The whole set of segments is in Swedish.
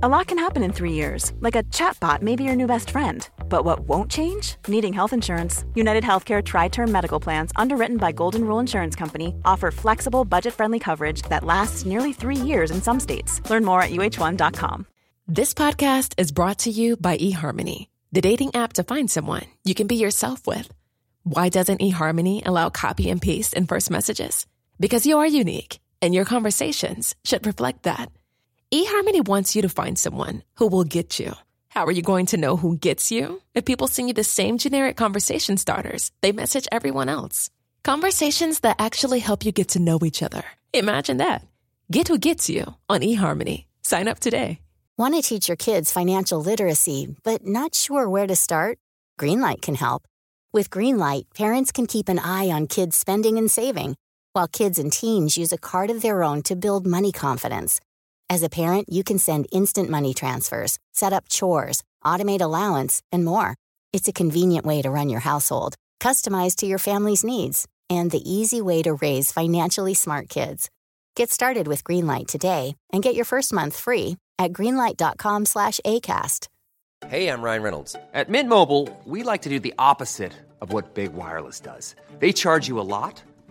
A lot can happen in three years, like a chatbot may be your new best friend. But what won't change? Needing health insurance. United Healthcare Tri Term Medical Plans, underwritten by Golden Rule Insurance Company, offer flexible, budget friendly coverage that lasts nearly three years in some states. Learn more at uh1.com. This podcast is brought to you by eHarmony, the dating app to find someone you can be yourself with. Why doesn't eHarmony allow copy and paste in first messages? Because you are unique, and your conversations should reflect that. eHarmony wants you to find someone who will get you. How are you going to know who gets you? If people send you the same generic conversation starters, they message everyone else. Conversations that actually help you get to know each other. Imagine that. Get who gets you on eHarmony. Sign up today. Want to teach your kids financial literacy, but not sure where to start? Greenlight can help. With Greenlight, parents can keep an eye on kids' spending and saving, while kids and teens use a card of their own to build money confidence. As a parent, you can send instant money transfers, set up chores, automate allowance, and more. It's a convenient way to run your household, customized to your family's needs, and the easy way to raise financially smart kids. Get started with Greenlight today and get your first month free at greenlight.com slash ACAST. Hey, I'm Ryan Reynolds. At Mint Mobile, we like to do the opposite of what Big Wireless does. They charge you a lot,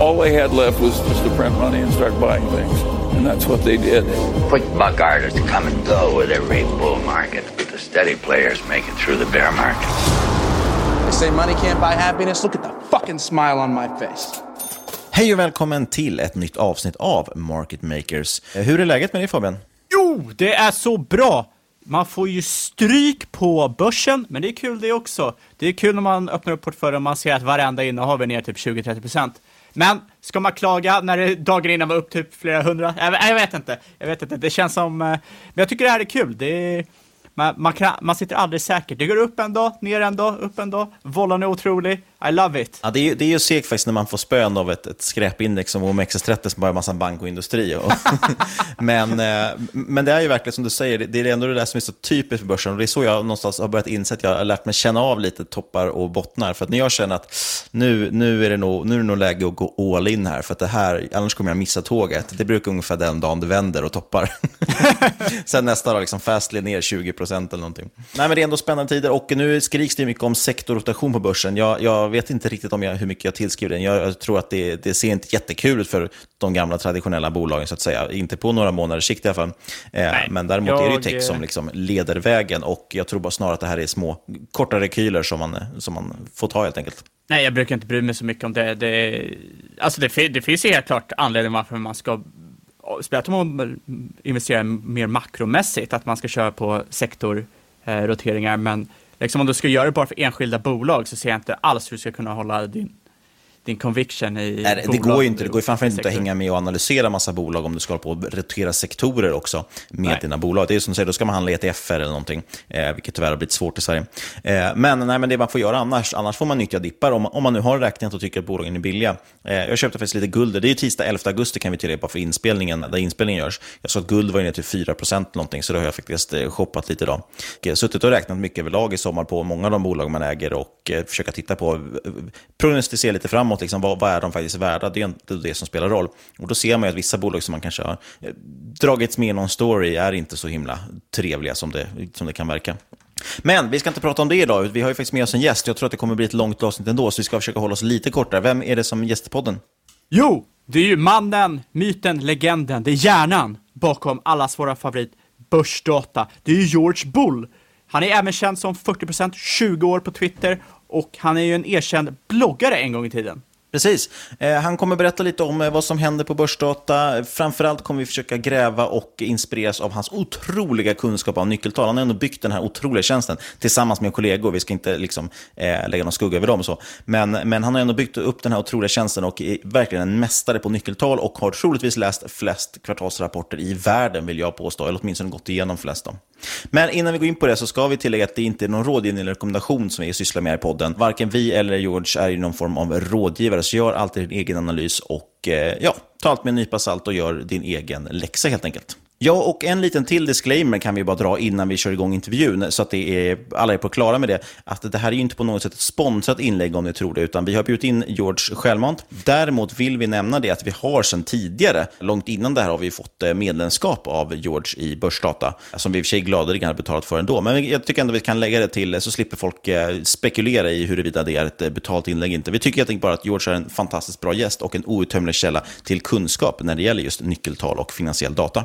All they had left was just to print money and start buying things. And that's what they did. Quick buck artists come and go with every bull market, but the steady players make it through the bear market. They say money can't buy happiness. Look at the fucking smile on my face. Hej och välkommen till ett nytt avsnitt av Market Makers. Hur är läget med dig Fabian? Jo, det är så bra! Man får ju stryk på börsen, men det är kul det också. Det är kul när man öppnar upp portföljen och man ser att varenda innehav är ner typ 20-30%. Men ska man klaga när det dagen innan var upp typ flera hundra? Jag, jag vet inte. Jag vet inte. Det känns som... Eh, men jag tycker det här är kul. Det är, man, man, kan, man sitter aldrig säkert. Det går upp en dag, ner en dag, upp en dag. Vollan är otrolig. I love it. Ja, det, är, ju- det är ju segt faktiskt när man får spön av ett, ett skräpindex som OMXS30 som bara är en massa bank och industri. Och men, eh, men det är ju verkligen som du säger, det är ändå det där som är så typiskt för börsen. Och det är så jag någonstans har börjat inse att jag har lärt mig känna av lite toppar och bottnar. För att när jag känner att nu, nu, är, det nog, nu är det nog läge att gå all in här, för att det här, annars kommer jag missa tåget. Det brukar ungefär den dagen det vänder och toppar. Sen nästa dag, liksom Fastly ner 20% eller någonting. Nej, men det är ändå spännande tider och nu skriks det mycket om sektorrotation på börsen. Jag, jag vet inte riktigt om jag, hur mycket jag tillskriver den. Jag, jag tror att det, det ser inte jättekul ut för de gamla traditionella bolagen, så att säga. Inte på några månaders sikt i alla fall. Eh, men däremot är det ju jag, tech som liksom leder vägen och jag tror bara snarare att det här är små, korta rekyler som man, som man får ta helt enkelt. Nej, jag brukar inte bry mig så mycket om det. det alltså det, det finns ju helt klart anledning varför man ska, speciellt om man investerar mer makromässigt, att man ska köra på sektorroteringar. Men liksom om du ska göra det bara för enskilda bolag så ser jag inte alls hur du ska kunna hålla din, din conviction i Nej, det går ju inte. Det går ju framförallt inte att hänga med och analysera massa bolag om du ska hålla på och rotera sektorer också med Nej. dina bolag. Det är som du säger, då ska man handla ETFer eller någonting, eh, vilket tyvärr har blivit svårt i Sverige. Eh, men, nej, men det man får göra annars, annars får man nyttja dippar om, om man nu har räknat och tycker att bolagen är billiga. Eh, jag köpte faktiskt lite guld. Det är ju tisdag 11 augusti kan vi tillägga för inspelningen, där inspelningen görs. Jag såg att guld var ner till 4 eller någonting, så då har jag faktiskt eh, shoppat lite idag. Och, eh, suttit och räknat mycket överlag i sommar på många av de bolag man äger och eh, försöka titta på, eh, prognostisera lite framåt, liksom, vad, vad är de faktiskt värda? Det är inte det som spelar roll. Och då ser man ju att vissa bolag som man kanske har eh, dragits med i någon story är inte så himla trevliga som det, som det kan verka. Men vi ska inte prata om det idag, vi har ju faktiskt med oss en gäst. Jag tror att det kommer bli ett långt avsnitt ändå, så vi ska försöka hålla oss lite kortare. Vem är det som är podden? Jo, det är ju mannen, myten, legenden, det är hjärnan bakom allas våra favorit börsdata. Det är ju George Bull. Han är även känd som 40% 20 år på Twitter och han är ju en erkänd bloggare en gång i tiden. Precis. Eh, han kommer berätta lite om eh, vad som händer på Börsdata. Framförallt kommer vi försöka gräva och inspireras av hans otroliga kunskap om nyckeltal. Han har ändå byggt den här otroliga tjänsten tillsammans med kollegor. Vi ska inte liksom, eh, lägga någon skugga över dem. Och så. Men, men han har ändå byggt upp den här otroliga tjänsten och är verkligen en mästare på nyckeltal och har troligtvis läst flest kvartalsrapporter i världen, vill jag påstå. Eller åtminstone gått igenom flest. Dem. Men innan vi går in på det så ska vi tillägga att det inte är någon rådgivning eller rekommendation som vi sysslar med i podden. Varken vi eller George är i någon form av rådgivare, så gör alltid din egen analys och eh, ja, ta allt med en nypa salt och gör din egen läxa helt enkelt. Ja, och en liten till disclaimer kan vi bara dra innan vi kör igång intervjun, så att det är, alla är på klara med det. Att det här är ju inte på något sätt ett sponsrat inlägg om ni tror det, utan vi har bjudit in George självmant. Däremot vill vi nämna det att vi har sedan tidigare, långt innan det här har vi fått eh, medlemskap av George i Börsdata, som vi i och för sig gladeligen har betalat för ändå. Men jag tycker ändå vi kan lägga det till, eh, så slipper folk eh, spekulera i huruvida det är ett betalt inlägg inte. Vi tycker helt enkelt bara att George är en fantastiskt bra gäst och en outtömlig källa till kunskap när det gäller just nyckeltal och finansiell data.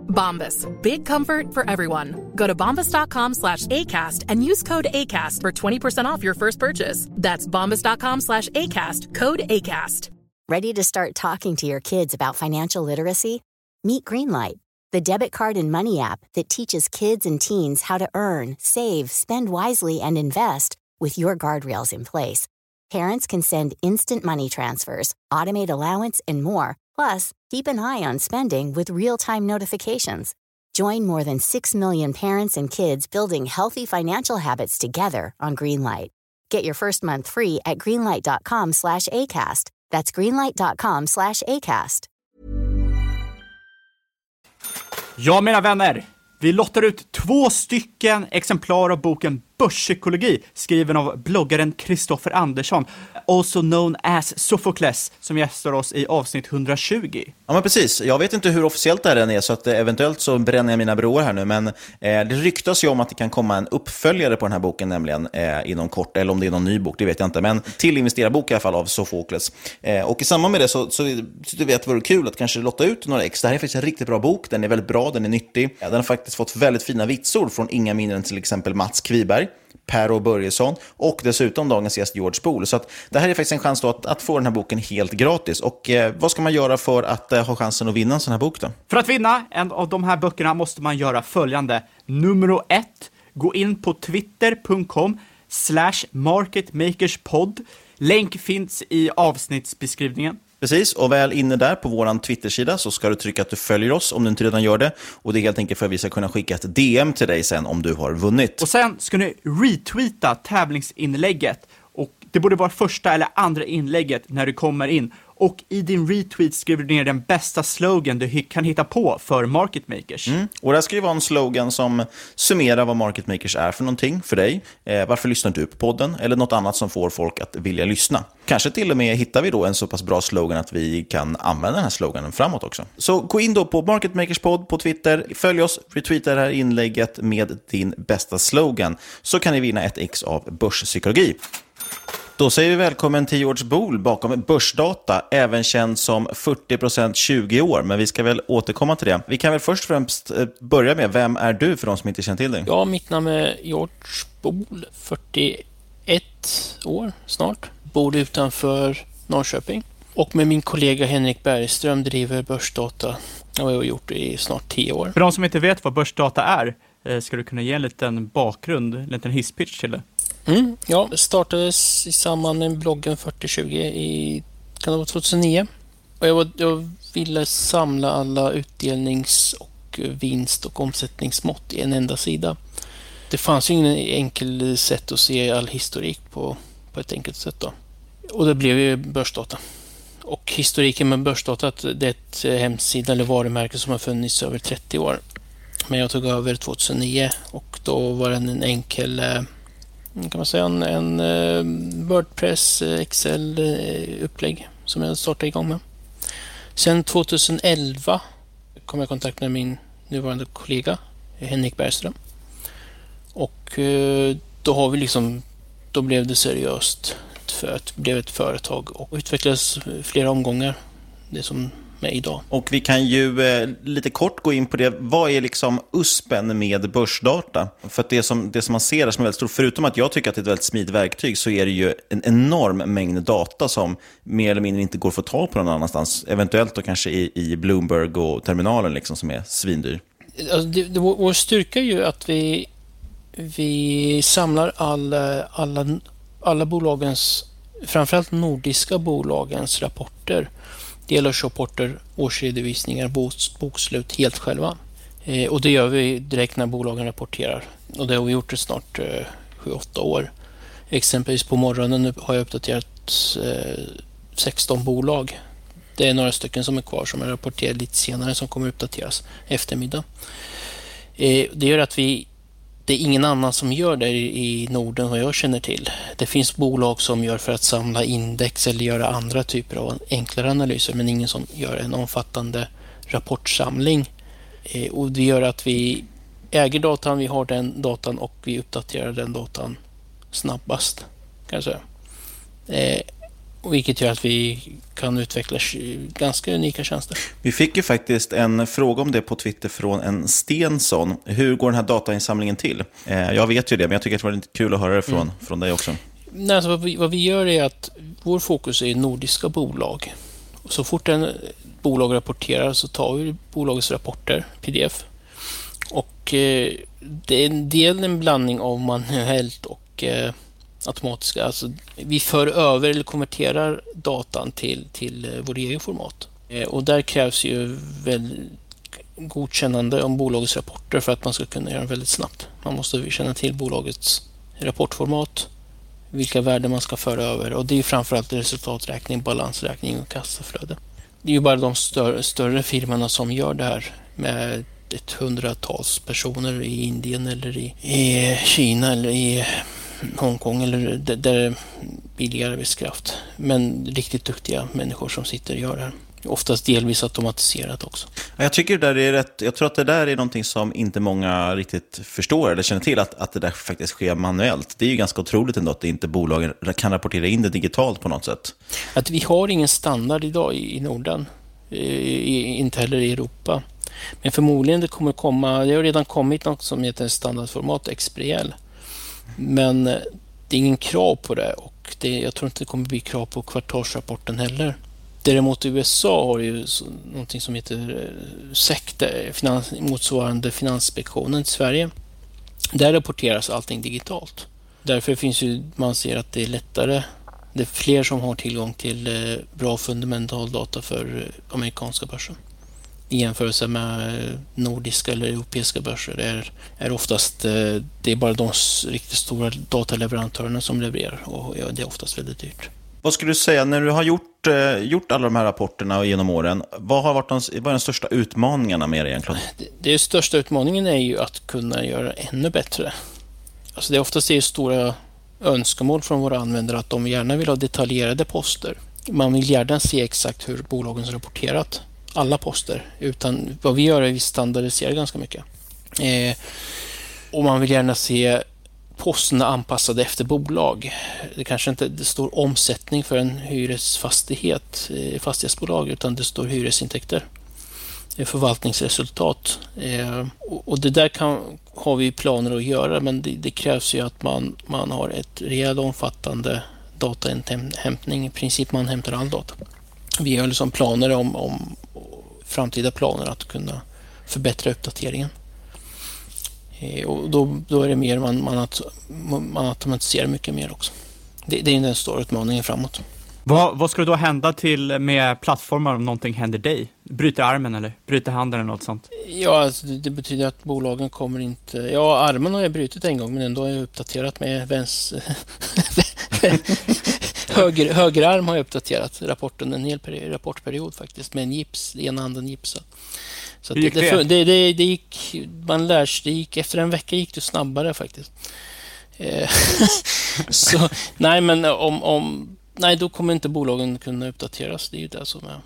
Bombas. Big comfort for everyone. Go to bombas.com slash ACAST and use code ACAST for 20% off your first purchase. That's bombas.com slash ACAST. Code ACAST. Ready to start talking to your kids about financial literacy? Meet Greenlight, the debit card and money app that teaches kids and teens how to earn, save, spend wisely, and invest with your guardrails in place. Parents can send instant money transfers, automate allowance, and more. Plus, keep an eye on spending with real time notifications. Join more than 6 million parents and kids building healthy financial habits together on Greenlight. Get your first month free at greenlight.com slash ACAST. That's greenlight.com slash ACAST. Ja, mina vänner. Vi lottar ut två stycken exemplar av boken Börspsykologi, skriven av bloggaren Kristoffer Andersson, also known as Sofokles som gästar oss i avsnitt 120. Ja, men precis. Jag vet inte hur officiellt det här än är, så att eh, eventuellt så bränner jag mina broar här nu, men eh, det ryktas ju om att det kan komma en uppföljare på den här boken, nämligen eh, inom kort, eller om det är någon ny bok, det vet jag inte, men till investerarbok i alla fall av Sofokles. Eh, och i samband med det så, så, så du vet, vore det kul att kanske lotta ut några ex. Det här är faktiskt en riktigt bra bok, den är väldigt bra, den är nyttig. Den har faktiskt fått väldigt fina vitsord från inga mindre än till exempel Mats Kviberg. Per och Börjesson och dessutom dagens gäst George Pool. Så att det här är faktiskt en chans att, att, få den här boken helt gratis. Och eh, vad ska man göra för att eh, ha chansen att vinna en sån här bok då? För att vinna en av de här böckerna måste man göra följande. Nummer ett, gå in på twitter.com slash marketmakerspod. Länk finns i avsnittsbeskrivningen. Precis, och väl inne där på vår Twitter-sida så ska du trycka att du följer oss om du inte redan gör det. Och det är helt enkelt för att vi ska kunna skicka ett DM till dig sen om du har vunnit. Och sen ska ni retweeta tävlingsinlägget och Det borde vara första eller andra inlägget när du kommer in. Och i din retweet skriver du ner den bästa slogan du kan hitta på för market makers. Mm. Och det här ska ju vara en slogan som summerar vad market makers är för någonting för dig. Eh, varför lyssnar du på podden? Eller något annat som får folk att vilja lyssna. Kanske till och med hittar vi då en så pass bra slogan att vi kan använda den här sloganen framåt också. Så gå in då på Market Makers podd på Twitter, följ oss, retweeta det här inlägget med din bästa slogan, så kan ni vinna ett ex av Börspsykologi. Då säger vi välkommen till George Bool bakom Börsdata, även känd som 40% 20 år, men vi ska väl återkomma till det. Vi kan väl först och främst eh, börja med, vem är du för de som inte känner till dig? Ja, mitt namn är George Bool, 41 år snart. Bor utanför Norrköping och med min kollega Henrik Bergström driver Börsdata och jag har gjort det i snart 10 år. För de som inte vet vad Börsdata är, eh, ska du kunna ge en liten bakgrund, en liten hisspitch till det? Mm, ja, det startades i samband med bloggen 4020 i kan det vara 2009. Och jag, var, jag ville samla alla utdelnings och vinst och omsättningsmått i en enda sida. Det fanns ju ingen enkel sätt att se all historik på, på ett enkelt sätt. Då. Och det blev ju börsdata. Och historiken med börsdata, det är ett eh, hemsida eller varumärke som har funnits över 30 år. Men jag tog över 2009 och då var den en enkel eh, Mm, kan man säga, en, en eh, Wordpress eh, Excel-upplägg eh, som jag startade igång med. Sen 2011 kom jag i kontakt med min nuvarande kollega Henrik Bergström. Och då har vi liksom, då blev det seriöst. Det blev ett företag och utvecklades flera omgångar. Det som med idag. Och vi kan ju eh, lite kort gå in på det. Vad är liksom USPen med börsdata? För att det som, det som man ser är som är väldigt stort, förutom att jag tycker att det är ett väldigt smidigt verktyg, så är det ju en enorm mängd data som mer eller mindre inte går att få tag på någon annanstans. Eventuellt då kanske i, i Bloomberg och terminalen liksom, som är svindyr. Alltså det, det, vår styrka är ju att vi, vi samlar alla, alla, alla bolagens, framförallt nordiska bolagens rapporter delårsrapporter, årsredovisningar, bokslut helt själva. Eh, och det gör vi direkt när bolagen rapporterar. Och det har vi gjort i snart eh, 7-8 år. Exempelvis på morgonen har jag uppdaterat eh, 16 bolag. Det är några stycken som är kvar som jag rapporterar lite senare som kommer uppdateras eftermiddag. Det gör att vi det är ingen annan som gör det i Norden vad jag känner till. Det finns bolag som gör för att samla index eller göra andra typer av enklare analyser men ingen som gör en omfattande rapportsamling. Eh, och det gör att vi äger datan, vi har den datan och vi uppdaterar den datan snabbast. Kan jag säga. Eh, vilket gör att vi kan utveckla ganska unika tjänster. Vi fick ju faktiskt en fråga om det på Twitter från en Stensson. Hur går den här datainsamlingen till? Eh, jag vet ju det, men jag tycker att det var lite kul att höra det från, mm. från dig också. Nej, alltså vad, vi, vad vi gör är att vår fokus är nordiska bolag. Så fort en bolag rapporterar så tar vi bolagets rapporter, pdf. Och eh, det är en del en blandning av manuellt och eh, automatiska. Alltså, vi för över eller konverterar datan till, till eh, vår egen format. Eh, och där krävs ju väl godkännande om bolagets rapporter för att man ska kunna göra det väldigt snabbt. Man måste känna till bolagets rapportformat, vilka värden man ska föra över och det är framförallt resultaträkning, balansräkning och kassaflöde. Det är ju bara de större, större firmorna som gör det här med ett hundratals personer i Indien eller i, i Kina eller i Hongkong eller där det är billig arbetskraft. Men riktigt duktiga människor som sitter och gör det här. Oftast delvis automatiserat också. Jag tycker det där är rätt, jag tror att det där är någonting som inte många riktigt förstår eller känner till, att, att det där faktiskt sker manuellt. Det är ju ganska otroligt ändå att inte bolagen kan rapportera in det digitalt på något sätt. Att vi har ingen standard idag i, Norden, i, inte heller i Europa. Men förmodligen det kommer komma, det har redan kommit något som heter standardformat, XBRL. Men eh, det är ingen krav på det och det, jag tror inte det kommer bli krav på kvartalsrapporten heller. Däremot i USA har ju någonting som heter eh, SEC, eh, finans, motsvarande Finansinspektionen i Sverige. Där rapporteras allting digitalt. Därför finns ju, man ser att det är lättare, det är fler som har tillgång till bra fundamental data för amerikanska börsen i jämförelse med nordiska eller europeiska börser är, är oftast eh, det är bara de riktigt stora dataleverantörerna som levererar och det är oftast väldigt dyrt. Vad skulle du säga, när du har gjort, eh, gjort alla de här rapporterna genom åren, vad har varit de, vad är de största utmaningarna med det egentligen? Det, det största utmaningen är ju att kunna göra ännu bättre. Alltså det är oftast är stora önskemål från våra användare att de gärna vill ha detaljerade poster. Man vill gärna se exakt hur bolagen har rapporterat alla poster. Utan vad vi gör är att vi standardiserar ganska mycket. Eh, och man vill gärna se posterna anpassade efter bolag. Det kanske inte det står omsättning för en hyresfastighet, eh, fastighetsbolag, utan det står hyresintäkter. Förvaltningsresultat. Eh, och det där kan, har vi planer att göra, men det, det krävs ju att man, man har ett rejält omfattande datainhämtning. I princip man hämtar all data. Vi har liksom planer om, om framtida planer att kunna förbättra uppdateringen. Eh, och då, då är det mer man, man, att, man automatiserar mycket mer också. Det, det är den stora utmaningen framåt. Vad, vad ska då hända till med plattformar om någonting händer dig? Bryter armen eller bryter handen eller något sånt? Ja, alltså det, det, betyder att bolagen kommer inte... Ja, armen har jag brutit en gång men ändå har jag uppdaterat med vänster... höger, högerarm har jag uppdaterat rapporten en hel peri rapportperiod faktiskt med en gips, ena handen gipsad. Så Hur gick det, det, det, det, det gick, man lär sig, det gick, efter en vecka gick det snabbare faktiskt. Eh, så, nej, men om, om, nej, då kommer inte bolagen kunna uppdateras. Det är ju det som är.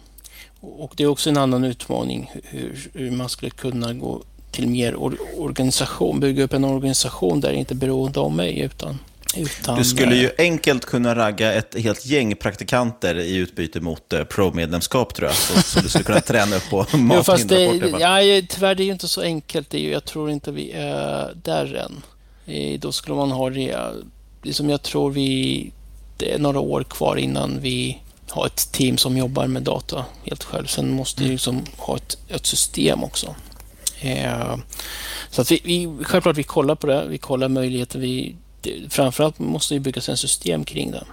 Och det är också en annan utmaning hur, hur man skulle kunna gå till mer organisation, bygga upp en organisation där det inte är beroende av mig utan utan, du skulle ju enkelt kunna ragga ett helt gäng praktikanter i utbyte mot eh, pro-medlemskap, tror jag. Så, så, du skulle kunna träna upp på fast det, ja, Tyvärr, det är ju inte så enkelt. Det är ju, jag tror inte vi är där än. Då skulle man ha det, liksom jag tror vi, det är några år kvar innan vi har ett team som jobbar med data helt själv. Sen måste vi mm. liksom ha ett, ett system också. Eh, så att vi, vi, självklart vi kollar på det. Vi kollar möjligheter. Vi framförallt måste det byggas en system kring den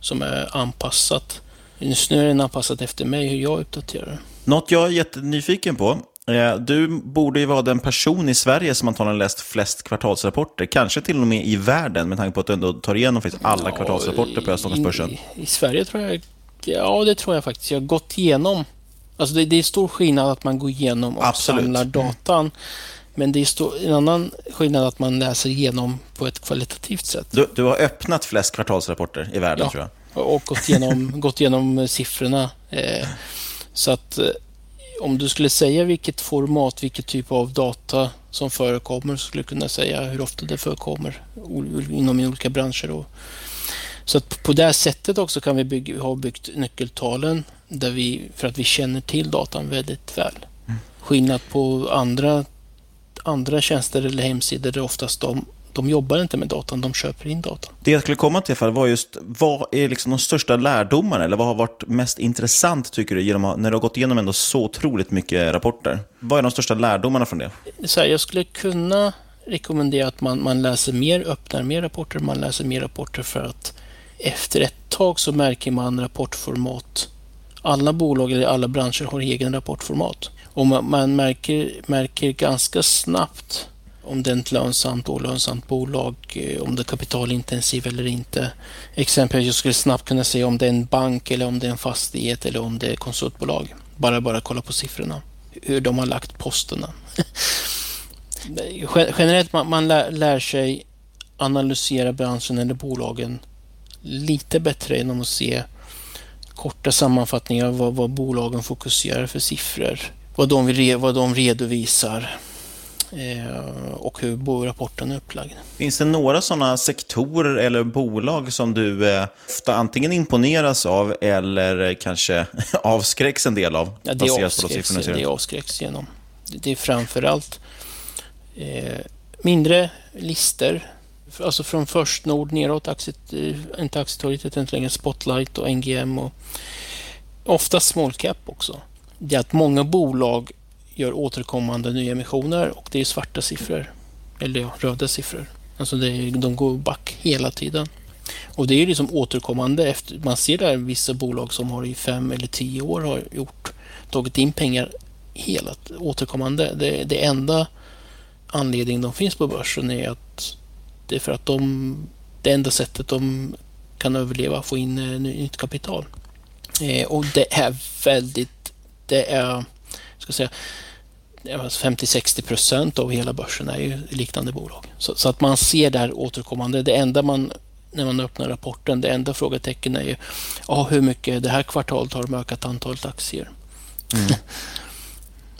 som är anpassat. Just nu är den anpassad efter mig, hur jag uppdaterar. Något jag är jättenyfiken på. Eh, du borde ju vara den person i Sverige som antagligen läst flest kvartalsrapporter, kanske till och med i världen, med tanke på att du ändå tar igenom alla ja, kvartalsrapporter på Stockholmsbörsen. I, I Sverige tror jag, ja det tror jag faktiskt. Jag har gått igenom, alltså det, det är stor skillnad att man går igenom och Absolut. samlar datan. Men det är en annan skillnad att man läser igenom på ett kvalitativt sätt. Du, du har öppnat flest kvartalsrapporter i världen, ja, tror jag. och gått igenom, gått igenom siffrorna. Eh, så att eh, om du skulle säga vilket format, vilket typ av data som förekommer, så skulle du kunna säga hur ofta det förekommer inom olika branscher. Så att på det sättet också kan vi bygga, ha byggt nyckeltalen där vi, för att vi känner till datan väldigt väl. Mm. Skillnad på andra andra tjänster eller hemsidor där oftast de, de jobbar inte med datan, de köper in datan. Det jag skulle komma till var just, vad är liksom de största lärdomarna, eller vad har varit mest intressant tycker du, genom, när du har gått igenom ändå så otroligt mycket rapporter? Vad är de största lärdomarna från det? Så här, jag skulle kunna rekommendera att man, man läser mer, öppnar mer rapporter, man läser mer rapporter för att efter ett tag så märker man rapportformat. Alla bolag eller alla branscher har egen rapportformat. Och man, man märker, märker ganska snabbt om det är ett lönsamt och olönsamt bolag, eh, om det är kapitalintensivt eller inte. Exempelvis jag skulle snabbt kunna se om det är en bank eller om det är en fastighet eller om det är konsultbolag. Bara bara kolla på siffrorna. Hur de har lagt posterna. Generellt man, man lär, lär sig analysera branschen eller bolagen lite bättre genom att se korta sammanfattningar av vad, vad bolagen fokuserar för siffror vad de, vill, vad de redovisar eh, och hur rapporten är upplagd. Finns det några sådana sektorer eller bolag som du eh, ofta antingen imponeras av eller kanske avskräcks en del av? Ja, det, avskräcks, det avskräcks genom. Det är framförallt eh, mindre lister alltså från Först Nord neråt, aktiet, eh, inte Aktietorget utan inte längre Spotlight och NGM och ofta small cap också det är att många bolag gör återkommande nyemissioner och det är svarta siffror. Eller ja, röda siffror. Alltså är, de går back hela tiden. Och det är liksom återkommande. Efter, man ser där vissa bolag som har i fem eller tio år har gjort, tagit in pengar hela återkommande. Det, det enda anledningen de finns på börsen är att det är för att de, det enda sättet de kan överleva, få in eh, nytt kapital. Eh, och det är väldigt, det är, ska säga, 50-60 procent av hela börsen är ju liknande bolag. Så, så, att man ser där återkommande. Det enda man, när man öppnar rapporten, det enda frågetecken är ju ja, hur mycket det här kvartalet har de ökat antalet aktier. Mm.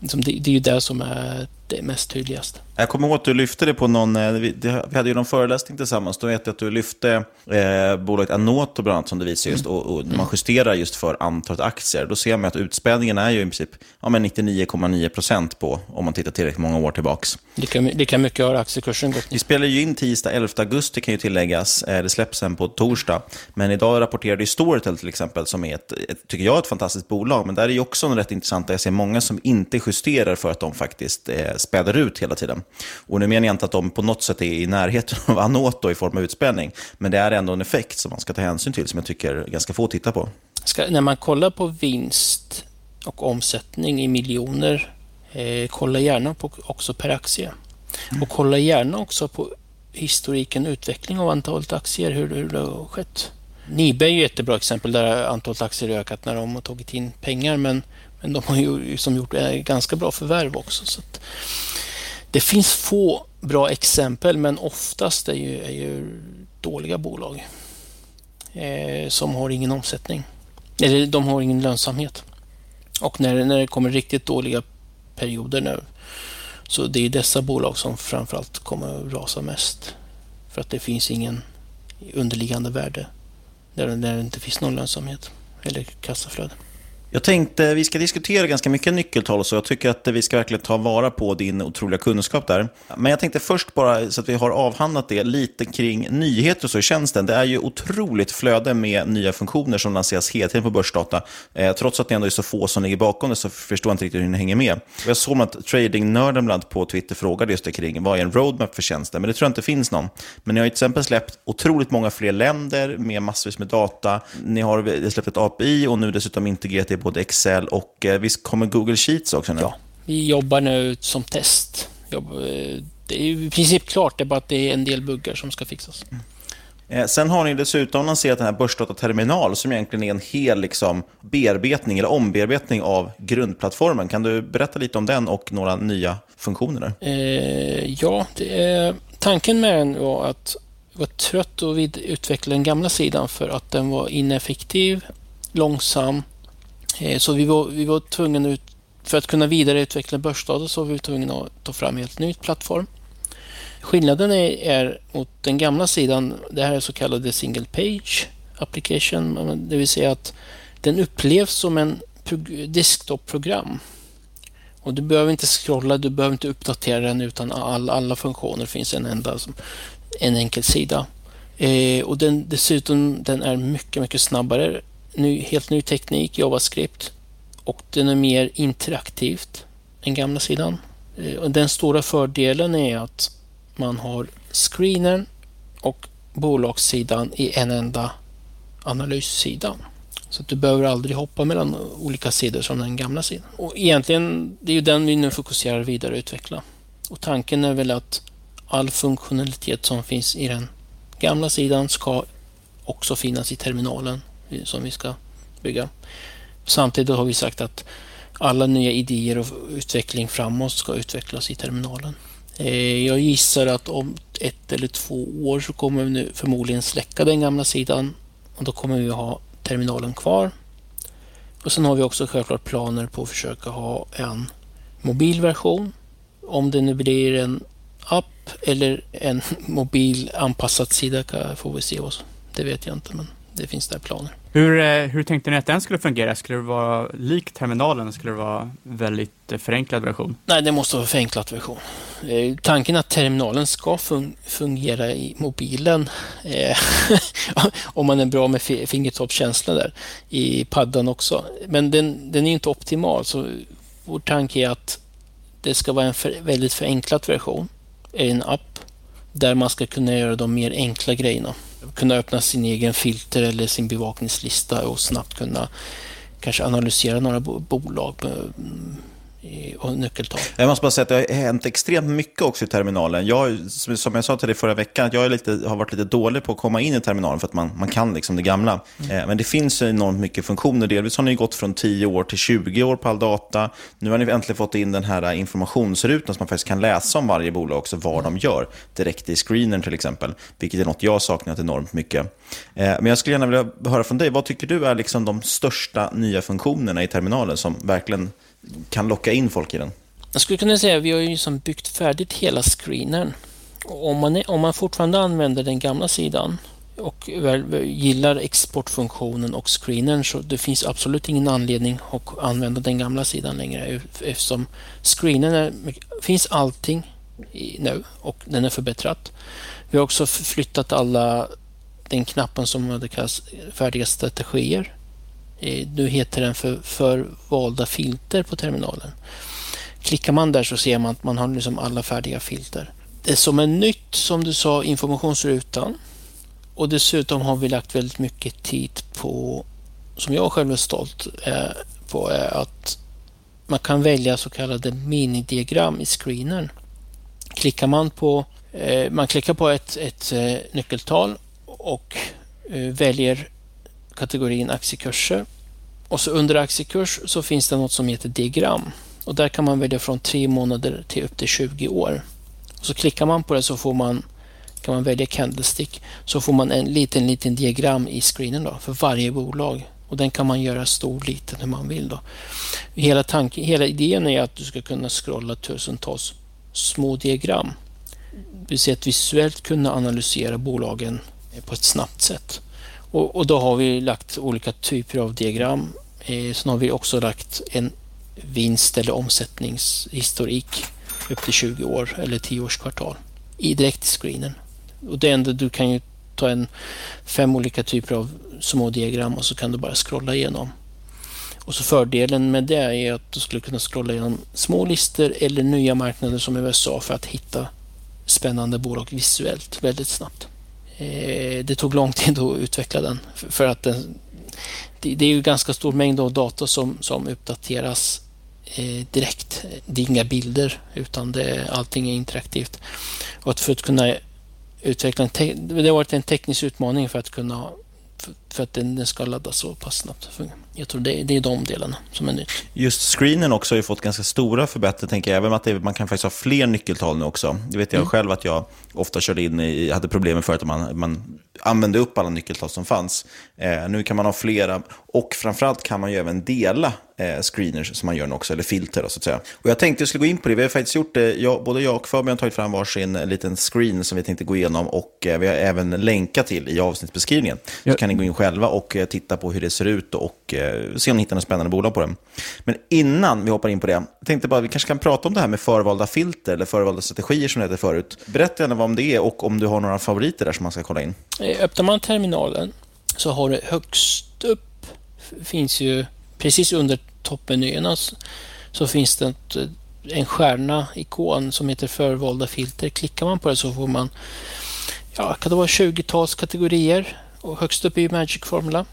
det, det är ju det som är det mest tydligast. Jag kommer ihåg att du lyfte det på någon, eh, vi, hade ju någon föreläsning tillsammans, då vet jag att du lyfte eh, bolaget Anoto bland annat som du visar just, mm. och, och man justerar just för antalet aktier. Då ser man att utspädningen är ju i princip ja, 99,9 procent på, om man tittar tillräckligt många år tillbaks. Lika, lika mycket har aktiekursen gått Vi spelar ju in tisdag 11 augusti kan ju tilläggas, eh, det släpps sen på torsdag. Men idag rapporterade ju Storytel till exempel, som är ett, ett, tycker jag, ett fantastiskt bolag. Men där är ju också något rätt intressant, jag ser många som inte justerar för att de faktiskt eh, späder ut hela tiden. Och nu menar jag inte att de på något sätt är i närheten av Anoto i form av utspädning, men det är ändå en effekt som man ska ta hänsyn till, som jag tycker ganska få tittar på. Ska, när man kollar på vinst och omsättning i miljoner, eh, kolla gärna på också per aktie. Mm. Och kolla gärna också på historiken, utveckling av antalet aktier, hur, hur det har skett. Nibe är ju ett jättebra exempel där antalet aktier har ökat när de har tagit in pengar, men, men de har ju som gjort eh, ganska bra förvärv också. Så att, det finns få bra exempel, men oftast är ju, är ju dåliga bolag eh, som har ingen omsättning. Eller de har ingen lönsamhet. Och när, när det kommer riktigt dåliga perioder nu, så det är dessa bolag som framförallt kommer att rasa mest. För att det finns ingen underliggande värde där, där det inte finns någon lönsamhet eller kassaflöde. Jag tänkte vi ska diskutera ganska mycket nyckeltal så jag tycker att vi ska verkligen ta vara på din otroliga kunskap där. Men jag tänkte först bara så att vi har avhandlat det lite kring nyheter och så i tjänsten. Det är ju otroligt flöde med nya funktioner som lanseras hela tiden på börsdata. Eh, trots att det ändå är så få som ligger bakom det så förstår jag inte riktigt hur ni hänger med. Jag såg att tradingnörden bland på Twitter frågade just det kring vad är en roadmap för tjänsten, men det tror jag inte finns någon. Men ni har till exempel släppt otroligt många fler länder med massvis med data. Ni har släppt ett API och nu dessutom integrerat det både Excel och eh, visst kommer Google Sheets också nu? Ja, vi jobbar nu som test. Eh, det är i princip klart, det är bara att det är en del buggar som ska fixas. Mm. Eh, sen har ni dessutom lanserat den här Börsdata som egentligen är en hel liksom, bearbetning eller ombearbetning av grundplattformen. Kan du berätta lite om den och några nya funktioner? Eh, ja, är, tanken med den var att var trött att utveckla den gamla sidan för att den var ineffektiv, långsam Eh, så vi var, vi var tvungna ut, för att kunna vidareutveckla börsdata så var vi tvungna att ta fram en helt ny plattform. Skillnaden är, är mot den gamla sidan, det här är så kallade single page application, det vill säga att den upplevs som en desktop-program. Och du behöver inte scrolla, du behöver inte uppdatera den utan all, alla funktioner finns en enda, en enkel sida. Eh, och den, dessutom den är mycket, mycket snabbare ny, helt ny teknik, JavaScript. Och den är mer interaktivt än gamla sidan. Eh, den stora fördelen är att man har screenen och bolagssidan i en enda analyssida. Så att du behöver aldrig hoppa mellan olika sidor som den gamla sidan. Och egentligen, det är ju den vi nu fokuserar vidare och utveckla. Och tanken är väl att all funktionalitet som finns i den gamla sidan ska också finnas i terminalen som vi ska bygga. Samtidigt har vi sagt att alla nya idéer och utveckling framåt ska utvecklas i terminalen. Eh, jag gissar att om ett eller två år så kommer vi nu förmodligen släcka den gamla sidan och då kommer vi ha terminalen kvar. Och Sen har vi också självklart planer på att försöka ha en mobil version. Om det nu blir en app eller en mobil anpassad sida får vi se. Det vet jag inte, men det finns där planer. Hur, eh, hur tänkte ni att den skulle fungera? Skulle det vara lik terminalen? Skulle det vara väldigt eh, förenklad version? Nej, det måste vara förenklad version. Eh, tanken att terminalen ska fun fungera i mobilen eh, om man är bra med fingertoppskänsla där i paddan också. Men den, den är inte optimal så vår tanke är att det ska vara en för, väldigt förenklad version, en app där man ska kunna göra de mer enkla grejerna kunna öppna sin egen filter eller sin bevakningslista och snabbt kunna kanske analysera några bolag och nyckeltal. Jag måste bara säga att det har hänt extremt mycket också i terminalen. Jag, som jag sa till dig förra veckan, att jag är lite, har varit lite dålig på att komma in i terminalen för att man, man kan liksom det gamla. Mm. Men det finns enormt mycket funktioner. Delvis har ni gått från 10 år till 20 år på all data. Nu har ni äntligen fått in den här informationsrutan som man faktiskt kan läsa om varje bolag också, vad de gör. Direkt i screenern till exempel, vilket är något jag saknat enormt mycket. Men jag skulle gärna vilja höra från dig, vad tycker du är liksom de största nya funktionerna i terminalen som verkligen kan locka in folk i den? Jag skulle kunna säga att vi har ju liksom byggt färdigt hela screenen. Om man, är, om man fortfarande använder den gamla sidan och väl, gillar exportfunktionen och screenen så det finns absolut ingen anledning att använda den gamla sidan längre eftersom screenen är, finns allting i, nu och den är förbättrad. Vi har också flyttat alla den knappen som hade kallats färdiga strategier Eh, nu heter den för, för valda filter på terminalen. Klickar man där så ser man att man har liksom alla färdiga filter. Det som är nytt, som du sa, informationsrutan. Och dessutom har vi lagt väldigt mycket tid på, som jag själv är stolt eh, på, är att man kan välja så kallade minidiagram i screenern. Klickar man på, man klickar på ett, ett nyckeltal och väljer kategorin aktiekurser. Och så under aktiekurs så finns det något som heter diagram. Och där kan man välja från tre månader till upp till 20 år. Och så klickar man på det så får man, kan man välja candlestick. Så får man en liten, liten diagram i screenen då, för varje bolag. Och den kan man göra stor, liten hur man vill. Då. Hela, tanken, hela idén är att du ska kunna scrolla tusentals små diagram. Det vill säga att visuellt kunna analysera bolagen på ett snabbt sätt. Och, och, då har vi lagt olika typer av diagram. Eh, sen har vi också lagt en vinst eller omsättningshistorik upp till 20 år eller 10 års kvartal i direkt i screenen. Och det enda du kan ju ta en fem olika typer av små diagram och så kan du bara scrolla igenom. Och så fördelen med det är att du skulle kunna scrolla igenom små listor eller nya marknader som USA för att hitta spännande bolag visuellt väldigt snabbt. Eh, det tog lång tid att utveckla den för att den, det är ju ganska stor mängd av data som, som uppdateras eh, direkt. Det är inga bilder utan det, allting är interaktivt. Och att för att kunna utveckla en det har varit en teknisk utmaning för att kunna för att den, ska laddas så pass snabbt. Jag tror det, det är de delarna som är nytt. Just screenen också har ju fått ganska stora förbättringar, tänker jag. Även att det, man kan faktiskt ha fler nyckeltal nu också. Det vet jag mm. själv att jag ofta körde in i, hade problem med förut att man, man använde upp alla nyckeltal som fanns. Eh, nu kan man ha flera och framförallt kan man ju även dela eh, screeners som man gör nu också, eller filter så att säga. Och jag tänkte jag skulle gå in på det, vi har faktiskt gjort det, jag, både jag och Fabian har tagit fram varsin liten screen som vi tänkte gå igenom och eh, vi har även länkat till i avsnittsbeskrivningen. Ja. Så kan ni gå in själva och eh, titta på hur det ser ut och eh, se om ni hittar något spännande bolag på det. Men innan vi hoppar in på det, jag tänkte bara att vi kanske kan prata om det här med förvalda filter eller förvalda strategier som det hette förut. Berätta gärna vad om det är och om du har några favoriter där som man ska kolla in. Öppnar man terminalen så har du högst upp finns ju precis under toppmenyerna alltså, så finns det ett, eh, en stjärna, ikon som heter förvalda filter. Klickar man på det så får man ja, kan det vara 20-tals kategorier och högst upp är Magic Formula.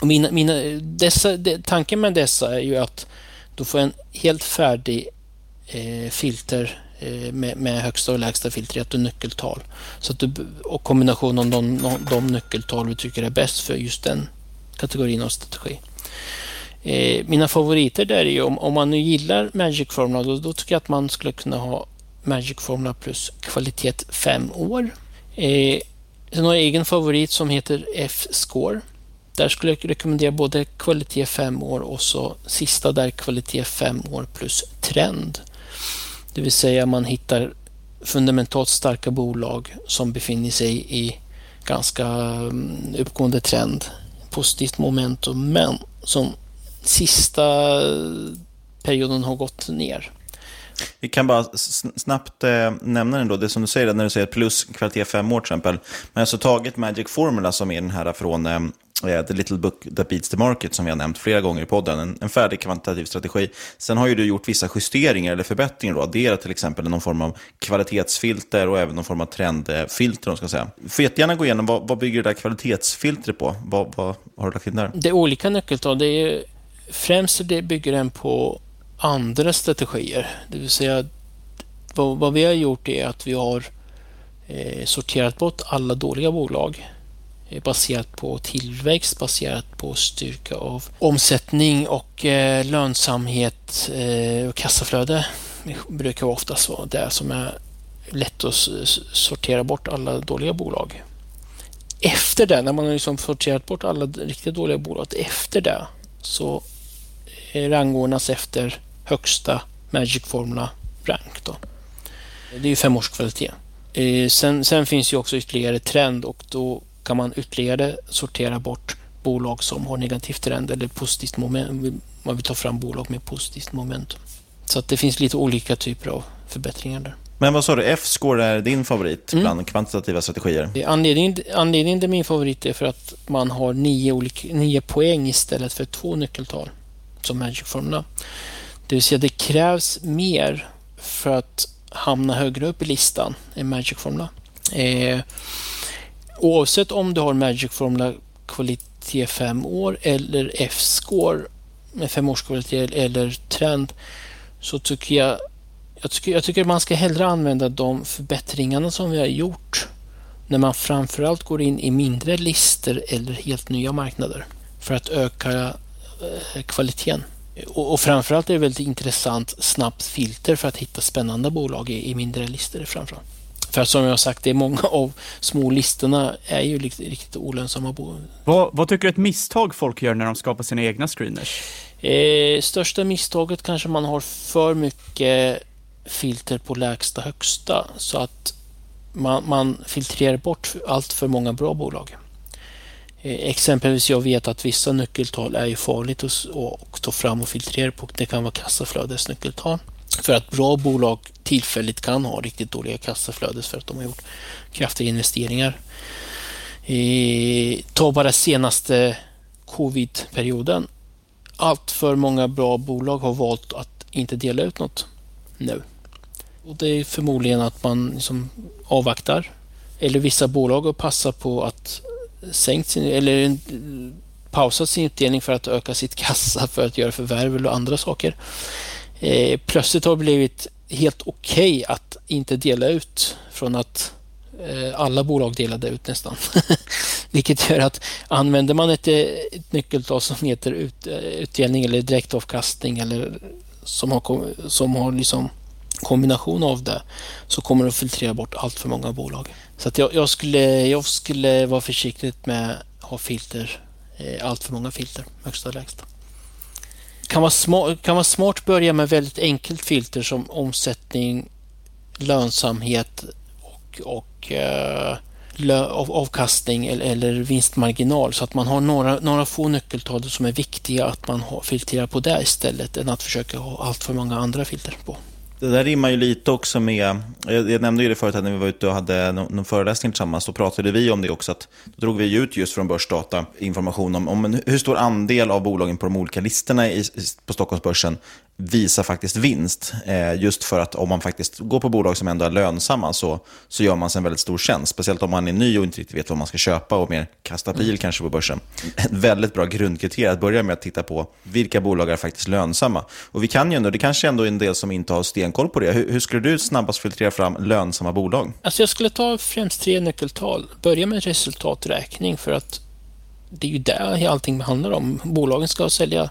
Och mina, mina, dessa, de, tanken med dessa är ju att du får en helt färdig eh, filter Eh, med, med, högsta och lägsta filtret och nyckeltal. Så att du, och kombination av de, de nyckeltal vi tycker är bäst för just den kategorin av strategi. Eh, mina favoriter där är ju om, om man nu gillar Magic Formula då, då, tycker jag att man skulle kunna ha Magic Formula plus kvalitet 5 år. Eh, sen har jag egen favorit som heter F-score. Där skulle jag rekommendera både kvalitet 5 år och så sista där kvalitet 5 år plus trend. Det vill säga man hittar fundamentalt starka bolag som befinner sig i ganska mm, uppgående trend, positivt momentum, men som sista perioden har gått ner. Vi kan bara snabbt eh, nämna den då, det som du säger, när du säger plus kvalitet fem år till exempel. Men jag har alltså tagit Magic Formula som är den här från eh, Eh, the Little Book That Beats the Market som vi har nämnt flera gånger i podden. En, en färdig kvantitativ strategi. Sen har ju du gjort vissa justeringar eller förbättringar. Då. Adderat till exempel någon form av kvalitetsfilter och även någon form av trendfilter. Om ska säga. Får jättegärna gå igenom, vad, vad bygger det där kvalitetsfiltret på? Vad, vad har du lagt in där? Det är olika nyckeltal. Det är, främst det bygger den på andra strategier. Det vill säga vad, vad vi har gjort är att vi har eh, sorterat bort alla dåliga bolag Eh, baserat på tillväxt, baserat på styrka av omsättning och eh, lönsamhet eh, och kassaflöde. Det brukar oftast vara det som är lätt att sortera bort alla dåliga bolag. Efter det, när man har liksom sorterat bort alla riktigt dåliga bolag, efter det så rangordnas efter högsta Magic Formula rank. Då. Det är ju femårskvalitet. kvalitet. sen, sen finns ju också ytterligare trend och då kan man ytterligare sortera bort bolag som har negativt trend eller positivt moment. Man vill ta fram bolag med positivt momentum. Så att det finns lite olika typer av förbättringar där. Men vad sa du, F-score är din favorit mm. bland kvantitativa strategier? Anledningen, anledningen till min favorit är för att man har nio, olika, nio poäng istället för två nyckeltal som Magic-formula. Det vill säga det krävs mer för att hamna högre upp i listan än Magic Formula. Eh, oavsett om du har Magic Formula kvalitet 5 år eller F-score med 5 års kvalitet eller trend så tycker jag jag tycker, jag tycker man ska hellre använda de förbättringarna som vi har gjort när man framförallt går in i mindre lister eller helt nya marknader för att öka eh, kvaliteten. Och, och framförallt är det väldigt intressant snabbt filter för att hitta spännande bolag i, i mindre listor framförallt. För som jag har sagt, det är många av små listorna är ju riktigt, riktigt olönsamma. Vad, vad, tycker du ett misstag folk gör när de skapar sina egna screeners? Eh, största misstaget kanske man har för mycket filter på lägsta högsta så att man, man filtrerar bort allt för många bra bolag. Eh, exempelvis jag vet att vissa nyckeltal är ju farligt att, ta fram och filtrera på. Det kan vara kassaflödesnyckeltal. För att bra bolag tillfälligt kan ha riktigt dåliga kassaflödes för att de har gjort kraftiga investeringar. ta bara senaste covid-perioden. Allt för många bra bolag har valt att inte dela ut något nu. Och Det är förmodligen att man liksom avvaktar. Eller vissa bolag har passat på att sänkt sin, eller pausat sin utdelning för att öka sitt kassa för att göra förvärv eller andra saker. Eh, plötsligt har det blivit helt okej okay att inte dela ut från att eh, alla bolag delade ut nästan. Vilket gör att använder man ett, eh, ett nyckeltal som heter ut, eh, utdelning eller direktavkastning eller som har, som har liksom kombination av det så kommer det att filtrera bort allt för många bolag. Så att jag, jag, skulle, jag skulle vara försiktig med att ha filter, eh, allt för många filter, högsta och lägsta. Kan vara, smart, kan vara smart börja med väldigt enkelt filter som omsättning, lönsamhet och, och eh, avkastning eller, eller vinstmarginal så att man har några, några få nyckeltal som är viktiga att man har, filtrerar på det istället än att försöka ha allt för många andra filter på. Det där rimmar ju lite också med, eh, jag, nämnde ju det förut när vi var ute och hade någon, någon föreläsning tillsammans, då pratade vi om det också, att då drog vi ut just från börsdata information om, om hur stor andel av bolagen på de olika listorna i, på Stockholmsbörsen visar faktiskt vinst. Eh, just för att om man faktiskt går på bolag som ändå är lönsamma så, så gör man sig en väldigt stor tjänst. Speciellt om man är ny och inte riktigt vet vad man ska köpa och mer kasta bil mm. kanske på börsen. Ett väldigt bra grundkriterium att börja med att titta på vilka bolag är faktiskt lönsamma. Och vi kan ju ändå, det kanske ändå är en del som inte har stenkoll på det. Hur, hur skulle du snabbast filtrera fram lönsamma bolag? Alltså jag skulle ta främst tre nyckeltal. Börja med resultaträkning för att det är ju det allting handlar om. Bolagen ska sälja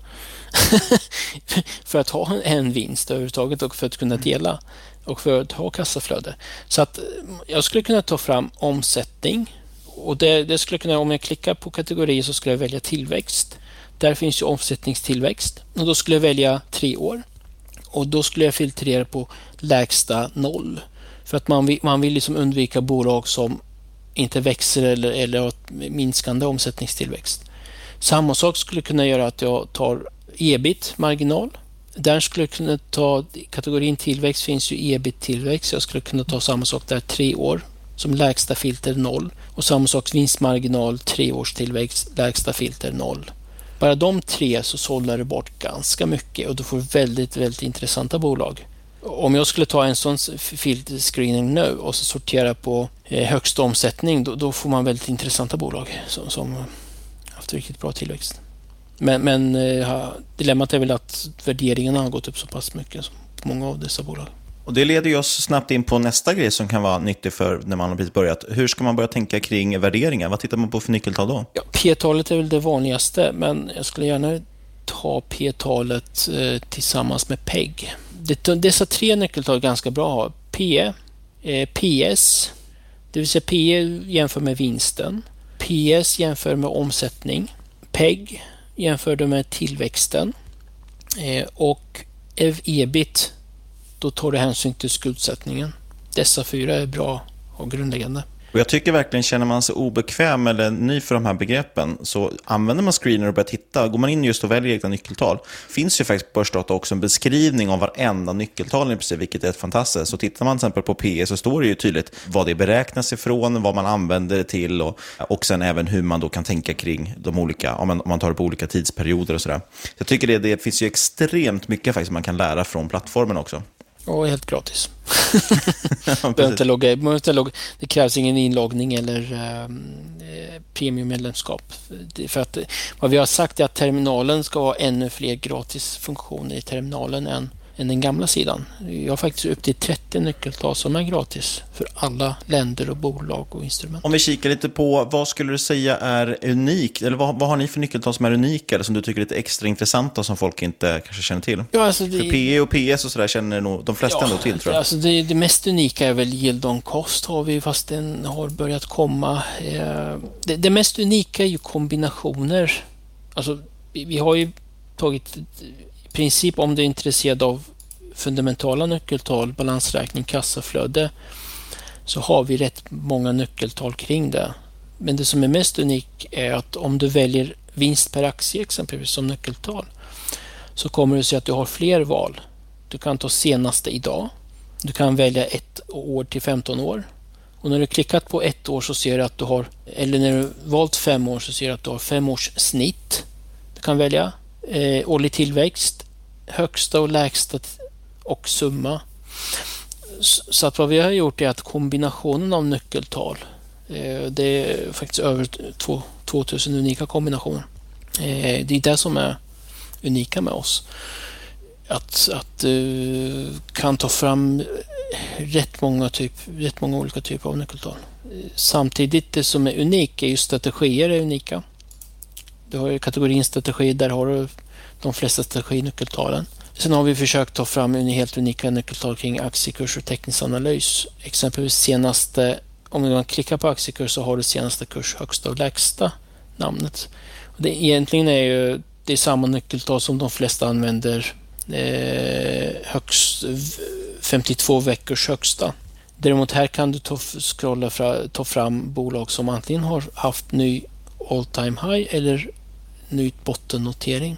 för att ha en vinst överhuvudtaget och för att kunna dela och för att ha kassaflöde. Så att eh, jag skulle kunna ta fram omsättning och det, det skulle kunna, om jag klickar på kategorier så skulle jag välja tillväxt. Där finns ju omsättningstillväxt och då skulle jag välja tre år och då skulle jag filtrera på lägsta noll. För att man vill, man vill liksom undvika bolag som inte växer eller, eller har minskande omsättningstillväxt. Samma sak skulle kunna göra att jag tar ebit-marginal. Där skulle jag kunna ta, kategorin tillväxt finns ju ebit-tillväxt. Jag skulle kunna ta samma sak där, tre år. Som lägsta filter noll. Och samma sak vinstmarginal, tre års tillväxt, lägsta filter noll. Bara de tre så sållar du bort ganska mycket och du får väldigt, väldigt intressanta bolag. Om jag skulle ta en sån filterscreening nu och så sortera på eh, högsta omsättning, då, då, får man väldigt intressanta bolag som, som haft riktigt bra tillväxt. Men, men eh, dilemmat är väl att värderingarna har gått upp så pass mycket på många av dessa bolag. Och Det leder oss snabbt in på nästa grej som kan vara nyttig för när man har precis börjat. Hur ska man börja tänka kring värderingar? Vad tittar man på för nyckeltal då? Ja, P-talet är väl det vanligaste, men jag skulle gärna ta P-talet eh, tillsammans med PEG. dessa tre nyckeltal är ganska bra att. P, eh, PS, det vill säga P jämför med vinsten. PS jämför med omsättning. PEG jämför med tillväxten. Eh, och EBIT då tar du hänsyn till skuldsättningen. Dessa fyra är bra och grundläggande. Och jag tycker verkligen, känner man sig obekväm eller ny för de här begreppen, så använder man screener och börjar titta. Går man in just och väljer egna nyckeltal, finns ju faktiskt på Börsdata också en beskrivning av varenda nyckeltal i princip, vilket är fantastiskt. Så tittar man till exempel på PE så står det ju tydligt vad det beräknas ifrån, vad man använder det till och, och sen även hur man då kan tänka kring de olika, om man, om man tar det på olika tidsperioder och sådär. Jag tycker det, det finns ju extremt mycket faktiskt man kan lära från plattformen också. Och helt gratis. ja, inte logga, inte logga, det krävs ingen inloggning eller ehm, eh, premiummedlemskap. För att, vad vi har sagt är att terminalen ska ha ännu fler gratisfunktioner i terminalen än än den gamla sidan. Jag har faktiskt upp till 30 nyckeltal som är gratis för alla länder och bolag och instrument. Om vi kikar lite på vad skulle du säga är unikt? Eller vad, vad har ni för nyckeltal som är unika eller som du tycker är lite extra intressanta som folk inte kanske känner till? Ja, alltså det, för PE och PS och sådär känner nog de flesta ja, ändå till tror jag. Alltså det, det mest unika är väl yield on cost har vi fast den har börjat komma. Eh, det, det mest unika är ju kombinationer. Alltså vi har ju tagit princip om du är intresserad av fundamentala nyckeltal, balansräkning, kassaflöde, så har vi rätt många nyckeltal kring det. Men det som är mest unikt är att om du väljer vinst per aktie exempelvis som nyckeltal så kommer du se att du har fler val. Du kan ta senaste idag. Du kan välja ett år till 15 år. Och när du klickat på ett år så ser du att du har, eller när du valt fem år så ser du att du har fem års snitt. Du kan välja eh, årlig tillväxt, högsta och lägsta och summa. Så att vad vi har gjort är att kombinationen av nyckeltal, eh, det är faktiskt över 2000 unika kombinationer. Eh, det är det som är unika med oss. Att, att du kan ta fram rätt många, typ, rätt många olika typer av nyckeltal. Samtidigt det som är unikt är ju strategier är unika. Du har ju kategorin strategi, där har du de flesta strateginyckeltalen. Sen har vi försökt ta fram helt unika nyckeltal kring aktiekurs och teknisk analys. Exempelvis senaste, om man klickar på aktiekurs så har du senaste kurs högsta och lägsta namnet. Det egentligen är ju det är samma nyckeltal som de flesta använder eh, högst, 52 veckors högsta. Däremot här kan du ta, scrolla fra, ta fram bolag som antingen har haft ny all time high eller ny bottennotering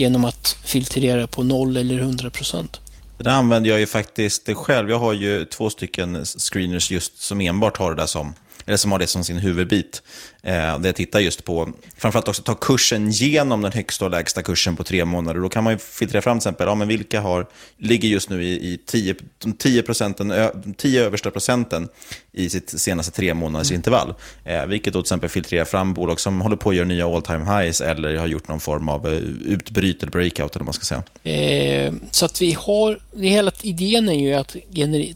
genom att filtrera på 0 eller 100 procent. Det där använder jag ju faktiskt själv. Jag har ju två stycken screeners just som enbart har det där som eller som har det som sin huvudbit. Eh, där jag tittar just på, framförallt också ta kursen genom den högsta och lägsta kursen på tre månader. Då kan man filtrera fram till exempel, ja, men vilka har, ligger just nu i, i 10, 10, procenten, 10 översta procenten i sitt senaste tre månaders mm. intervall. Eh, vilket då till exempel filtrerar fram bolag som håller på att göra nya all time highs eller har gjort någon form av eh, utbryt eller breakout eller vad man ska säga. Eh, så att vi har, det hela idén är ju att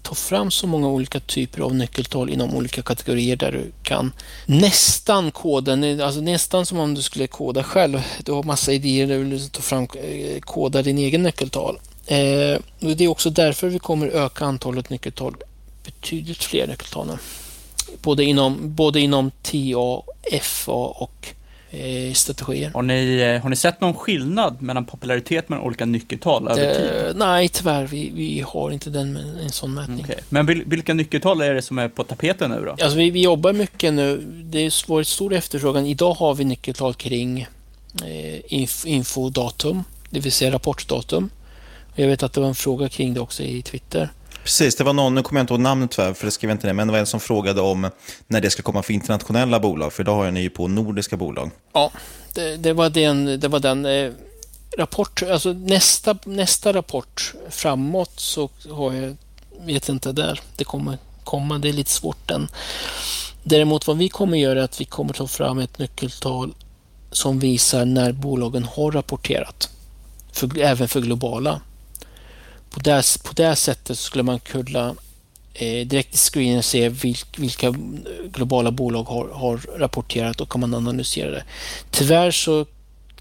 ta fram så många olika typer av nyckeltal inom olika kategorier där du kan nästan koden, alltså nästan som om du skulle koda själv. Du har massa idéer där du vill ta fram, eh, koda din egen nyckeltal. Eh, det är också därför vi kommer öka antalet nyckeltal betydligt fler nyckeltal nu. Både inom, både inom TA, FA och strategier. Har ni, eh, har ni sett någon skillnad mellan popularitet mellan olika nyckeltal över tid? nej, tyvärr. Vi, vi har inte den, en sån mätning. Okay. Men vilka nyckeltal är det som är på tapeten nu då? Alltså, vi, vi jobbar mycket nu. Det har varit stor efterfrågan. Idag har vi nyckeltal kring eh, inf, infodatum, det vill säga rapportdatum. Jag vet att det var en fråga kring det också i Twitter. Precis, det var någon, nu kommer jag inte ihåg namnet tyvärr, för det skrev jag inte ner, men det var en som frågade om när det ska komma för internationella bolag, för idag har jag ni ju på nordiska bolag. Ja, det, det, var den, det var den eh, rapport, alltså nästa, nästa rapport framåt så har jag, vet inte där, det kommer komma, det är lite svårt den. Däremot vad vi kommer göra är att vi kommer ta fram ett nyckeltal som visar när bolagen har rapporterat. För, även för globala. På det, på det sättet skulle man kunna eh, direkt i screenen se vilk, vilka globala bolag har, har, rapporterat och kan man analysera det. Tyvärr så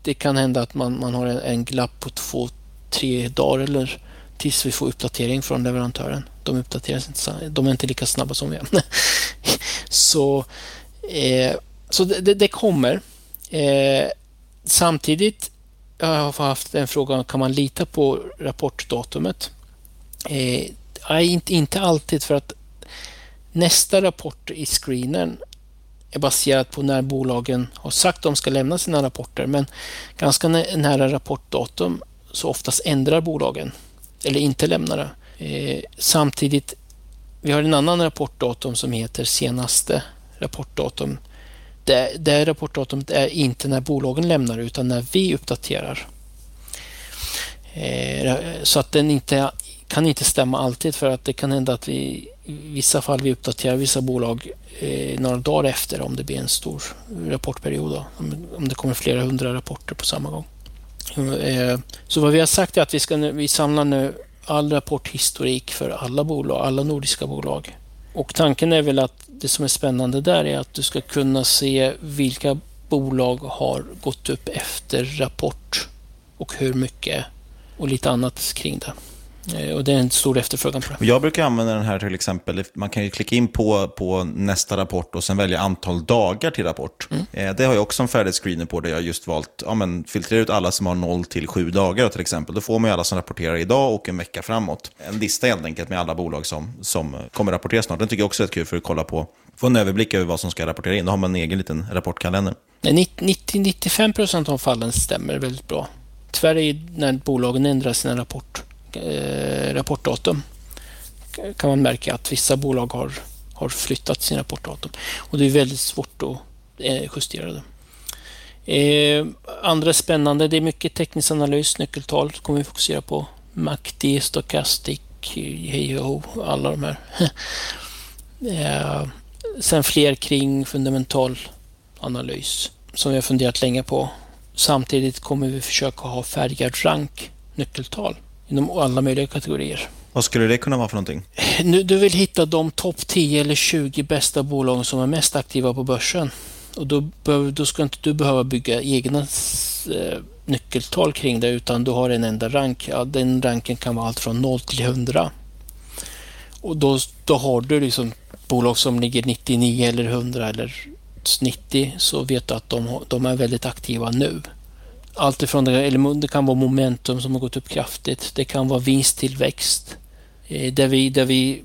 det kan hända att man, man har en, en glapp på två, tre dagar eller tills vi får uppdatering från leverantören. De uppdateras inte, de är inte lika snabba som vi är. så eh, så det, det kommer. Eh, samtidigt jag har haft en fråga, kan man lita på rapportdatumet? Eh, inte, inte alltid för att nästa rapport i screenen är baserat på när bolagen har sagt att de ska lämna sina rapporter men ganska nära rapportdatum så oftast ändrar bolagen eller inte lämnar det. Eh, samtidigt, vi har en annan rapportdatum som heter senaste rapportdatum. Det, det rapportdatumet är inte när bolagen lämnar utan när vi uppdaterar. Eh, så att den inte kan inte stämma alltid för att det kan hända att vi i vissa fall vi uppdaterar vissa bolag eh, några dagar efter om det blir en stor rapportperiod. Då, om det kommer flera hundra rapporter på samma gång. Eh, så vad vi har sagt är att vi, ska nu, vi samlar nu all rapporthistorik för alla bolag, alla nordiska bolag. Och tanken är väl att det som är spännande där är att du ska kunna se vilka bolag har gått upp efter rapport och hur mycket och lite annat kring det. Eh, och det är en stor efterfrågan på det. Jag brukar använda den här till exempel, man kan ju klicka in på, på nästa rapport och sen välja antal dagar till rapport. Mm. Eh, det har jag också en färdig screener på där jag just valt, ja men filtrera ut alla som har 0 till 7 dagar till exempel. Då får man ju alla som rapporterar idag och en vecka framåt. En lista helt enkelt med alla bolag som, som kommer rapportera snart. Den tycker jag också är kul för att kolla på, få en överblick över vad som ska rapportera in. Då har man en egen liten rapportkalender. 90-95% av fallen stämmer väldigt bra. Tyvärr är när bolagen ändrar sina rapport eh, rapportdatum kan man märka att vissa bolag har, har flyttat sin rapportdatum. Och det är väldigt svårt att eh, justera det. Eh, andra spännande, det är mycket teknisk analys, nyckeltal kommer vi fokusera på. MACD, Stochastic, HEO, alla de här. eh, sen fler kring fundamental analys som vi har funderat länge på. Samtidigt kommer vi försöka ha färgad rank nyckeltal inom alla möjliga kategorier. Vad skulle det kunna vara för någonting? Nu, du vill hitta de topp 10 eller 20 bästa bolagen som är mest aktiva på börsen. Och då, då ska inte du behöva bygga egna eh, nyckeltal kring det utan du har en enda rank. Ja, den ranken kan vara allt från 0 till 100. Och då, då har du liksom bolag som ligger 99 eller 100 eller 90 så vet du att de, de är väldigt aktiva nu. Allt ifrån det, eller det kan vara momentum som har gått upp kraftigt. Det kan vara vinsttillväxt. Eh, där vi, där vi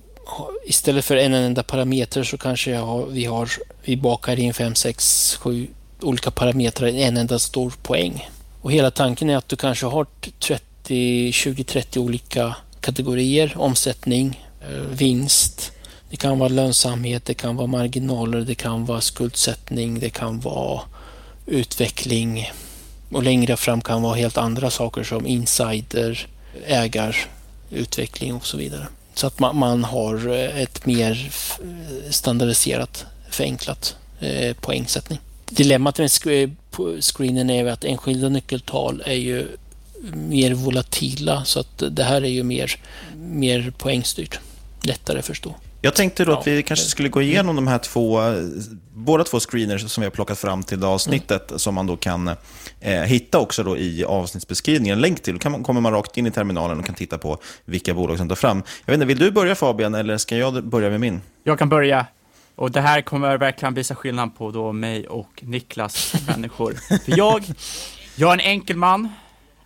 istället för en enda parameter så kanske har, vi, har, vi bakar in fem, sex, sju olika parametrar i en enda stor poäng. Och hela tanken är att du kanske har 30, 20-30 olika kategorier. Omsättning, eh, vinst, det kan vara lönsamhet, det kan vara marginaler, det kan vara skuldsättning, det kan vara utveckling, och längre fram kan vara helt andra saker som insider, ägarutveckling och så vidare. Så att man, man har eh, ett mer standardiserat, förenklat eh, poängsättning. Dilemmat med screenen är att enskilda nyckeltal är ju mer volatila så att det här är ju mer, mer poängstyrt. Lättare att förstå. Jag tänkte då att vi kanske skulle gå igenom de här två, båda två screeners som vi har plockat fram till avsnittet, mm. som man då kan eh, hitta också då i avsnittsbeskrivningen. En länk till, då kan man, kommer man rakt in i terminalen och kan titta på vilka bolag som tar fram. Jag vet inte, vill du börja Fabian, eller ska jag börja med min? Jag kan börja. Och det här kommer verkligen visa skillnad på då mig och Niklas människor. För jag, jag är en enkel man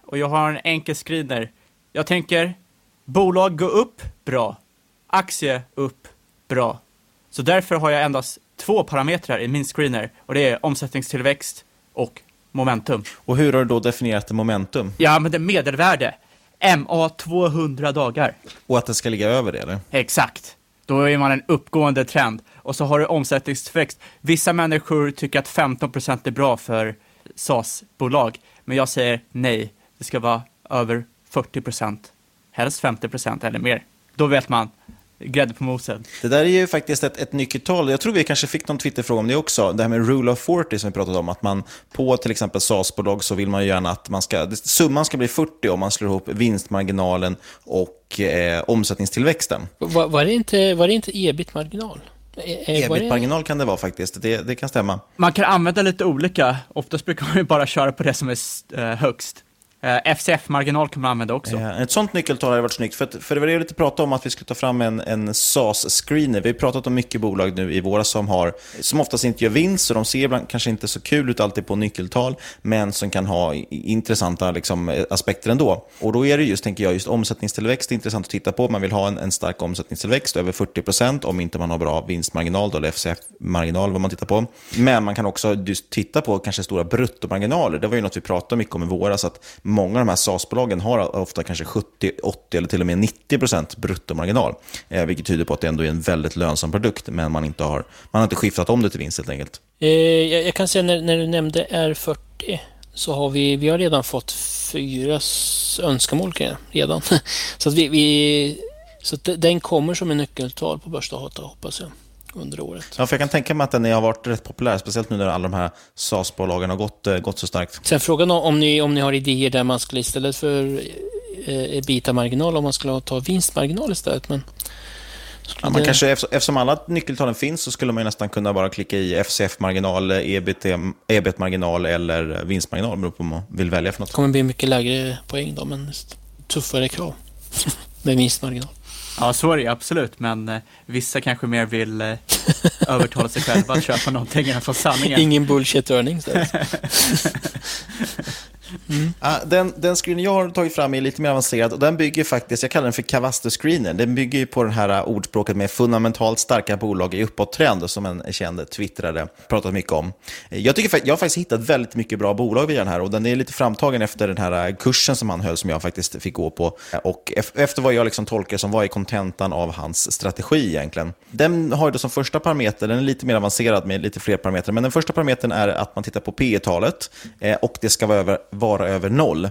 och jag har en enkel screener. Jag tänker, bolag gå upp, bra aktie upp bra. Så därför har jag endast två parametrar i min screener och det är omsättningstillväxt och momentum. Och hur har du då definierat momentum? Ja, men det är medelvärde. MA 200 dagar. Och att det ska ligga över det, eller? Exakt. Då är man en uppgående trend. Och så har du omsättningstillväxt. Vissa människor tycker att 15% är bra för SAS-bolag, men jag säger nej. Det ska vara över 40%, helst 50% eller mer. Då vet man, grädde på moset. Det där är ju faktiskt ett, ett nyckeltal. Jag tror vi kanske fick någon Twitterfråga om det också. Det här med rule of 40 som vi pratade om. Att man på till exempel SAS-bolag så vill man ju gärna att man ska, summan ska bli 40 om man slår ihop vinstmarginalen och eh, omsättningstillväxten. Var, var, det inte, var det inte ebit-marginal? Ebit-marginal kan det vara faktiskt, det, det kan stämma. Man kan använda lite olika, oftast brukar man ju bara köra på det som är eh, högst. Eh, FCF-marginal kan man använda också. Eh, ett sånt nyckeltal hade varit snyggt. För, för det var det jag lite pratade om, att vi skulle ta fram en, en SAS-screener. Vi har pratat om mycket bolag nu i våra som, har, som oftast inte gör vinst, så de ser ibland kanske inte så kul ut alltid på nyckeltal, men som kan ha intressanta liksom, eh, aspekter ändå. Och då är det just, tänker jag, just omsättningstillväxt är intressant att titta på. Man vill ha en, en stark omsättningstillväxt, över 40% om inte man har bra vinstmarginal, då, eller FCF-marginal, vad man tittar på. Men man kan också just titta på kanske stora bruttomarginaler. Det var ju något vi pratade mycket om i våras, att många av de här SaaS-bolagen har ofta kanske 70, 80 eller till och med 90 % bruttomarginal. Eh, vilket tyder på att det ändå är en väldigt lönsam produkt, men man, inte har, man har inte skiftat om det till vinst helt enkelt. Eh, jag, jag, kan säga när, när du nämnde R40 så har vi, vi har redan fått fyra önskemål redan. så att vi, vi så att den kommer som en nyckeltal på börsdata hoppas jag under året. Ja, för jag kan tänka mig att den har varit rätt populär, speciellt nu när alla de här SaaS-bolagen har gått, eh, gått så starkt. Sen frågan om ni, om ni har idéer där man skulle istället för eh, ebita-marginal, om man skulle ta vinstmarginal istället. Men Ja, man kanske, eftersom alla nyckeltalen finns så skulle man nästan kunna bara klicka i FCF-marginal, ebit-marginal eller vinstmarginal, beroende på vad man vill välja för något. Det kommer bli mycket lägre poäng då, men tuffare krav med vinstmarginal. Ja, så är det absolut, men eh, vissa kanske mer vill eh, övertala sig själva att köpa någonting än få sanningen. Ingen bullshit earnings. Mm. Uh, den, den screenen jag har tagit fram är lite mer avancerad och den bygger faktiskt, jag kallar den för Cavasto-screenen. Den bygger på det här ah, ordspråket med fundamentalt starka bolag i uppåttrend som en känd twittrare pratat mycket om. Eh, jag, tycker, jag har faktiskt hittat väldigt mycket bra bolag via den här och den är lite framtagen efter den här eh, kursen som han höll som jag faktiskt fick gå på. Eh, och efter vad jag liksom tolkar som var i kontentan av hans strategi egentligen. Den har ju då som första parameter, den är lite mer avancerad med lite fler parametrar, men den första parametern är att man tittar på P talet och det ska vara över vara över noll.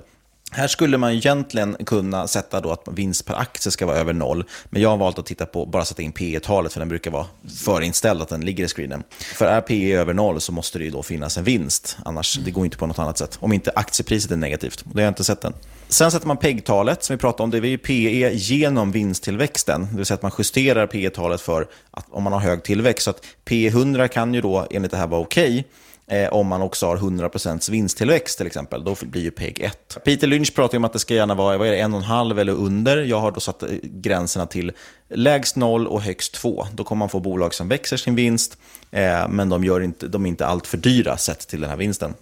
Här skulle man egentligen kunna sätta då att vinst per aktie ska vara över noll. Men jag har valt att titta på, bara sätta in P talet för den brukar vara förinställd att den ligger i screenen. För är P över noll så måste det ju då finnas en vinst. Annars, det går inte på något annat sätt. Om inte aktiepriset är negativt. Det har jag inte sett än. Sen sätter man PEG-talet, som vi pratade om, det är ju PE genom vinsttillväxten. Det vill säga att man justerar PE-talet för att, om man har hög tillväxt. Så att P 100 kan ju då enligt det här vara okej. Okay. Eh, om man också har 100% vinsttillväxt till exempel. Då blir ju PEG 1. Peter Lynch pratar om att det ska gärna vara vad är det, 1,5 eller under. Jag har då satt eh, gränserna till lägst 0 och högst 2. Då kommer man få bolag som växer sin vinst, eh, men de, gör inte, de är inte allt för dyra sett till den här vinsten.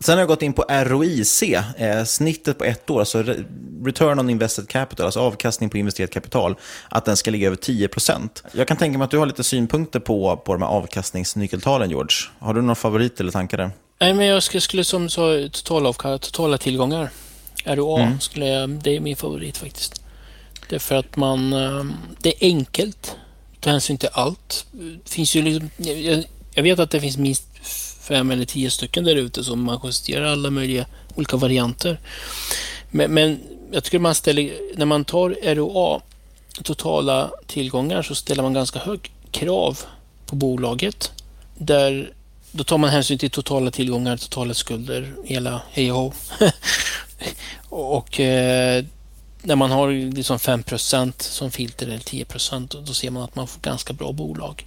Sen har jag gått in på ROIC, eh, snittet på ett år, alltså return on invested capital, alltså avkastning på investerat kapital, att den ska ligga över 10% Jag kan tänka mig att du har lite synpunkter på, på de här avkastningsnyckeltalen, George. Har du några favoriter eller tankar där? Nej, men jag skulle, skulle som sa totala, totala tillgångar. ROA, mm. skulle jag, det är min favorit faktiskt. Det är för att man, eh, det är enkelt, ta hänsyn till allt. Det finns ju liksom, jag, jag vet att det finns minst fem eller tio stycken där ute som man justerar alla möjliga olika varianter. Men, men jag tycker man ställer, när man tar ROA, totala tillgångar, så ställer man ganska hög krav på bolaget. Där, då tar man hänsyn till totala tillgångar, totala skulder, hela hej och Och eh, när man har liksom 5% som filter eller 10% då ser man att man får ganska bra bolag.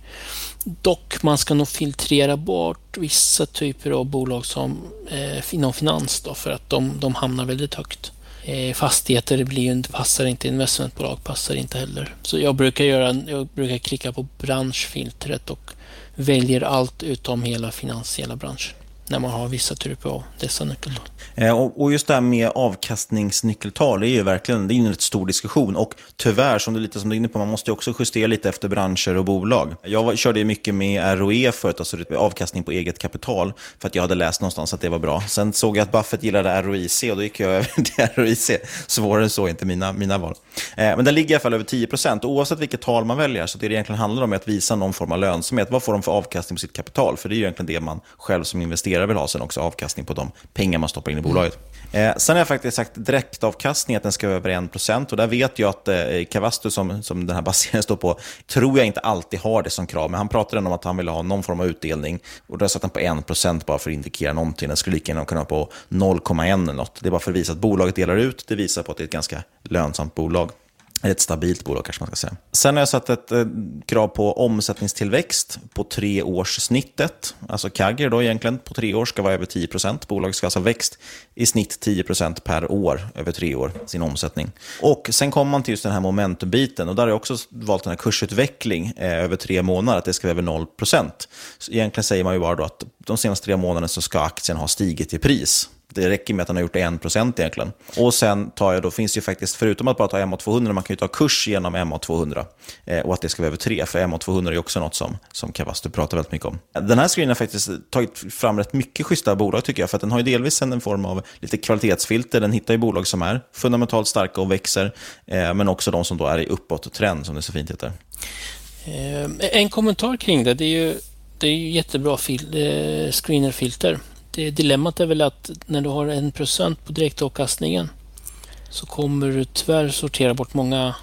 Dock, man ska nog filtrera bort vissa typer av bolag som eh, inom finans då, för att de, de hamnar väldigt högt. Eh, fastigheter blir, passar inte, investmentbolag passar inte heller. Så jag brukar, göra, jag brukar klicka på branschfiltret och väljer allt utom hela finansiella branschen när man har vissa typer av dessa nyckeltal. Eh, och just det här med avkastningsnyckeltal, det är ju verkligen det är en rätt stor diskussion. Och tyvärr, som du lite som du är inne på, man måste också justera lite efter branscher och bolag. Jag körde mycket med ROE förut, alltså avkastning på eget kapital, för att jag hade läst någonstans att det var bra. Sen såg jag att Buffett gillade ROIC och då gick jag över till ROIC. Svårare än så inte mina, mina val. Eh, men den ligger i alla fall över 10 procent. Oavsett vilket tal man väljer, så det det egentligen handlar om är att visa någon form av lönsamhet. Vad får de för avkastning på sitt kapital? För det är ju egentligen det man själv som investerare vill ha sen också, avkastning på de pengar man stoppar in i bolaget. Eh, sen har jag faktiskt sagt direktavkastning, att den ska vara över 1%. Och där vet jag att eh, som, som den här baseringen står på, tror jag inte alltid har det som krav. Men han pratade om att han ville ha någon form av utdelning. Och då har jag satt den på 1% bara för att indikera någonting. Den skulle lika gärna kunna vara på 0,1 eller något. Det är bara för att visa att bolaget delar ut. Det visar på att det är ett ganska lönsamt bolag. Ett stabilt bolag kanske man ska säga. Sen har jag satt ett eh, krav på omsättningstillväxt på tre års snittet. Alltså CAGR då egentligen på tre år ska vara över 10 Bolaget ska alltså ha växt i snitt 10% per år över tre år, sin omsättning. Och sen kommer man till just den här momentumbiten och där har jag också valt den här kursutveckling eh, över tre månader, att det ska vara över 0 Så egentligen säger man ju bara då att de senaste tre månaderna så ska aktien ha stigit i pris. Det räcker med att han har gjort 1% egentligen. Och sen tar jag då, finns det ju faktiskt, förutom att bara ta MA200, man kan ju ta kurs genom MA200 eh, och att det ska vara över 3, för MA200 är ju också något som, som Kavastu pratar väldigt mycket om. Den här screenen har faktiskt tagit fram rätt mycket schyssta bolag tycker jag, för att den har ju delvis en form av lite kvalitetsfilter, den hittar ju bolag som är fundamentalt starka och växer, eh, men också de som då är i uppåt-trend, som det så fint heter. Eh, en kommentar kring det, det är ju, det är ju jättebra fil, eh, screenerfilter det, dilemmat är väl att när du har en procent på direktavkastningen så kommer du tyvärr sortera bort många,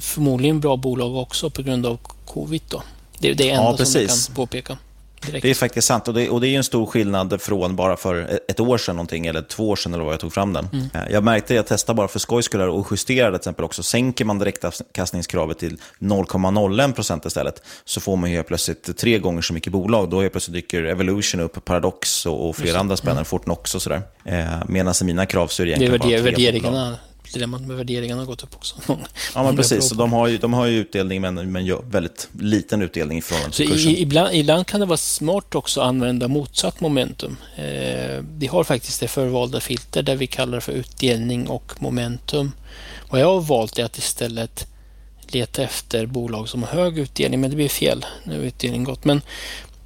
förmodligen bra bolag också på grund av covid. Då. Det är det enda ja, som jag kan påpeka. Direkt. Det är faktiskt sant och det, och det är en stor skillnad från bara för ett år sedan någonting, eller två år sedan eller vad jag tog fram den. Mm. Eh, jag märkte att jag testade bara för skojs skull och justerade till exempel också. Sänker man direktavkastningskravet till 0,01% istället så får man ju plötsligt tre gånger så mycket bolag. Då helt plötsligt dyker Evolution upp, Paradox och, och flera andra spännande, mm. Fortnox och sådär. Eh, Medan i mina krav så är det egentligen det är bara värderingarna dilemmat med värderingarna har gått upp också. ja, men precis. De har, ju, de har ju utdelning, men, men väldigt liten utdelning i förhållande till kursen. Ibland, ibland kan det vara smart också att använda motsatt momentum. Eh, vi har faktiskt det förvalda filter där vi kallar för utdelning och momentum. Vad jag har valt är att istället leta efter bolag som har hög utdelning, men det blir fel. Nu har utdelningen gått. Men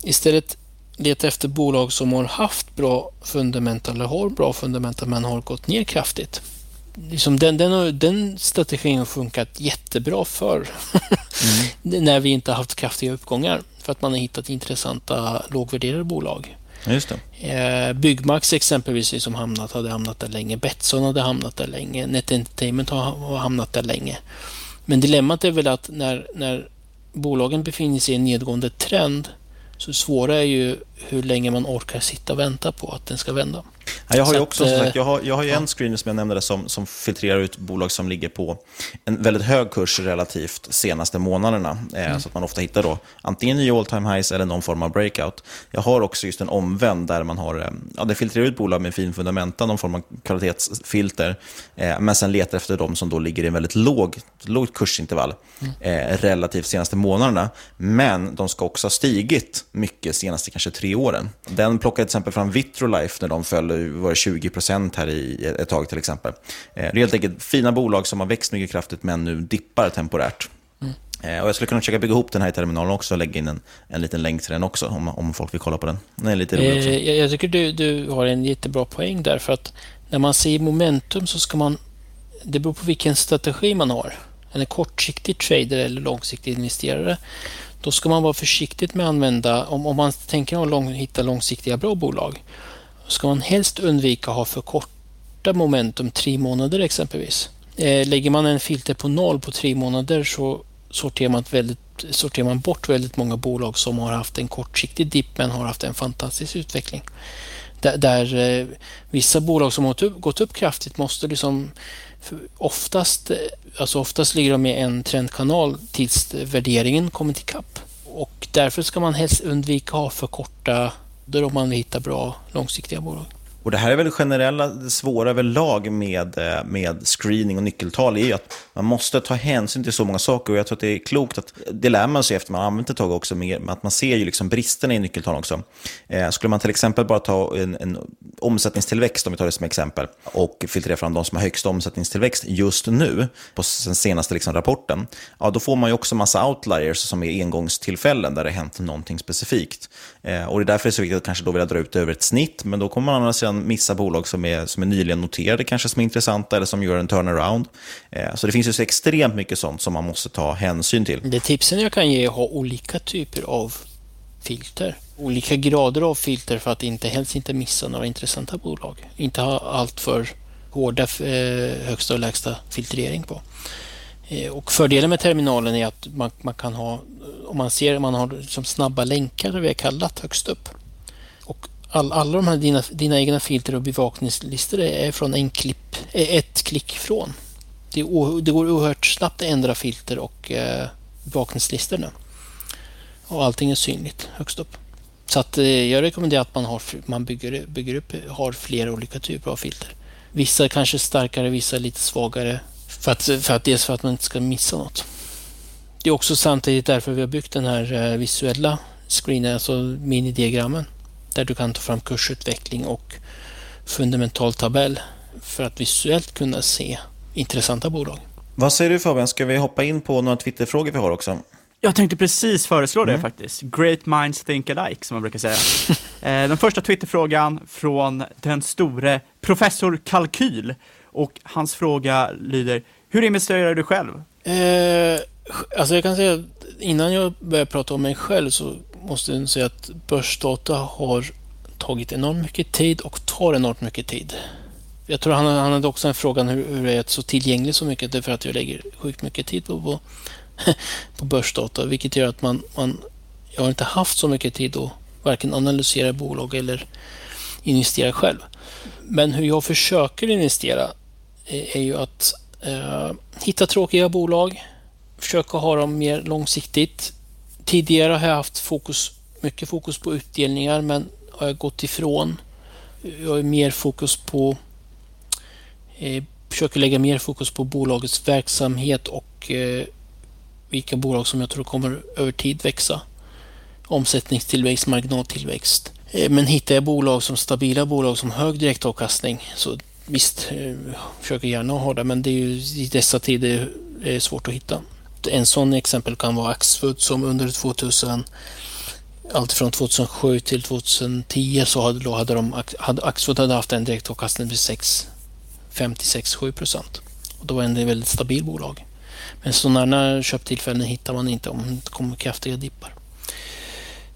istället leta efter bolag som har haft bra fundamenta eller har bra fundamenta men har gått ner kraftigt liksom den, den, den strategin har funkat jättebra för mm. när vi inte har haft kraftiga uppgångar för att man har hittat intressanta lågvärderade bolag. Just. Eh, Byggmax exempelvis som hamnat, hade hamnat där länge. Betsson hade hamnat där länge. Net Entertainment har hamnat där länge. Men dilemmat är väl att när, när bolagen befinner sig i en nedgående trend så svåra är ju hur länge man orkar sitta och vänta på att den ska vända. Ja, jag har ju också, att, sagt, jag har, jag har ju ja. en screener som jag nämnde som, som filtrerar ut bolag som ligger på en väldigt hög kurs relativt senaste månaderna. Eh, mm. Så att man ofta hittar då antingen nya all time highs eller någon form av breakout. Jag har också just en omvänd där man har, eh, ja, det filtrerar ut bolag med fin fundamenta, någon form av kvalitetsfilter. Eh, men sen letar efter de som då ligger i en väldigt låg, lågt kursintervall mm. eh, relativt senaste månaderna. Men de ska också ha stigit mycket senaste kanske tre åren. Den plockade till exempel fram Vitrolife när de föll var 20% här i ett tag till exempel. Eh, det är helt enkelt fina bolag som har växt mycket kraftigt men nu dippar temporärt. Mm. Eh, och jag skulle kunna försöka bygga ihop den här i terminalen också och lägga in en, en liten länk till den också om, om folk vill kolla på den. Den är lite rolig också. Eh, jag tycker du, du har en jättebra poäng där för att när man ser momentum så ska man, det beror på vilken strategi man har. En kortsiktig trader eller långsiktig investerare. Då ska man vara försiktig med att använda, om, om man tänker att lång, hitta långsiktiga bra bolag, ska man helst undvika att ha för korta momentum, tre månader exempelvis. Eh, lägger man en filter på noll på tre månader så sorterar man, väldigt, sorterar man bort väldigt många bolag som har haft en kortsiktig dipp men har haft en fantastisk utveckling. Där, där eh, vissa bolag som har gått upp, gått upp kraftigt måste liksom oftast, alltså oftast ligger de i en trendkanal tills värderingen kommit ikapp. Och därför ska man helst undvika att ha för korta då om man hittar bra långsiktiga bolag. Och det här är väl generella, det svåra överlag med, eh, med screening och nyckeltal, är ju att man måste ta hänsyn till så många saker. Och jag tror att det är klokt att, det lär man sig efter man har använt ett tag också, med att man ser ju liksom bristerna i nyckeltal också. Eh, skulle man till exempel bara ta en, en omsättningstillväxt, om vi tar det som exempel, och filtrera fram de som har högst omsättningstillväxt just nu, på den senaste liksom rapporten, ja, då får man ju också massa outliers som är engångstillfällen där det hänt någonting specifikt. Eh, och det är därför det är så viktigt att kanske då vilja dra ut över ett snitt, men då kommer man å sedan missa bolag som är, som är nyligen noterade, kanske som är intressanta eller som gör en turnaround. Eh, så det finns ju så extremt mycket sånt som man måste ta hänsyn till. Det tipsen jag kan ge är att ha olika typer av filter. Olika grader av filter för att inte helst inte missa några intressanta bolag. Inte ha allt för hårda eh, högsta och lägsta filtrering på. Eh, och fördelen med terminalen är att man, man kan ha, om man ser man har liksom snabba länkar, det vi har kallat högst upp. Och all, alla de här dina, dina egna filter och bevakningslistor är från en klipp, ett klick ifrån. Det, det går oerhört snabbt att ändra filter och eh, bevakningslistorna. Och allting är synligt högst upp. Så att, eh, jag rekommenderar att man, har, man bygger, bygger upp, har flera olika typer av filter. Vissa kanske starkare, vissa lite svagare. För att, för att, dels för att man inte ska missa något. Det är också samtidigt därför vi har byggt den här eh, visuella screenen, alltså minidiagrammen. Där du kan ta fram kursutveckling och fundamental tabell för att visuellt kunna se intressanta bolag. Vad säger du Fabian, ska vi hoppa in på några Twitterfrågor vi har också? Jag tänkte precis föreslå det mm. faktiskt. Great minds think alike, som man brukar säga. eh, den första Twitterfrågan från den store professor Kalkyl. Och hans fråga lyder, hur investerar du själv? Eh, alltså jag kan säga, innan jag börjar prata om mig själv så måste jag säga att börsdata har tagit enormt mycket tid och tar enormt mycket tid. Jag tror han, han hade också en fråga hur, hur är det så tillgängligt så mycket? Det är för att jag lägger sjukt mycket tid på, på, på börsdata, vilket gör att man, man, jag har inte haft så mycket tid att varken analysera bolag eller investera själv. Men hur jag försöker investera eh, är, ju att eh, hitta tråkiga bolag, försöka ha dem mer långsiktigt. Tidigare har jag haft fokus, mycket fokus på utdelningar men har jag gått ifrån. Jag har mer fokus på eh, försöker lägga mer fokus på bolagets verksamhet och eh, vilka bolag som jag tror kommer över tid växa. Omsättningstillväxt, marginaltillväxt. Eh, men hittar jag bolag som stabila bolag som hög direktavkastning så visst, eh, jag försöker gärna ha det men det är ju i dessa tider är svårt att hitta. En sån exempel kan vara Axfood som under 2000 alltifrån 2007 till 2010 så hade, då hade, de, hade Axfood hade haft en direktavkastning på 6, 56-7 procent. Och då var det ett väldigt stabilt bolag. Men sådana köptillfällen hittar man inte om det kommer kraftiga dippar.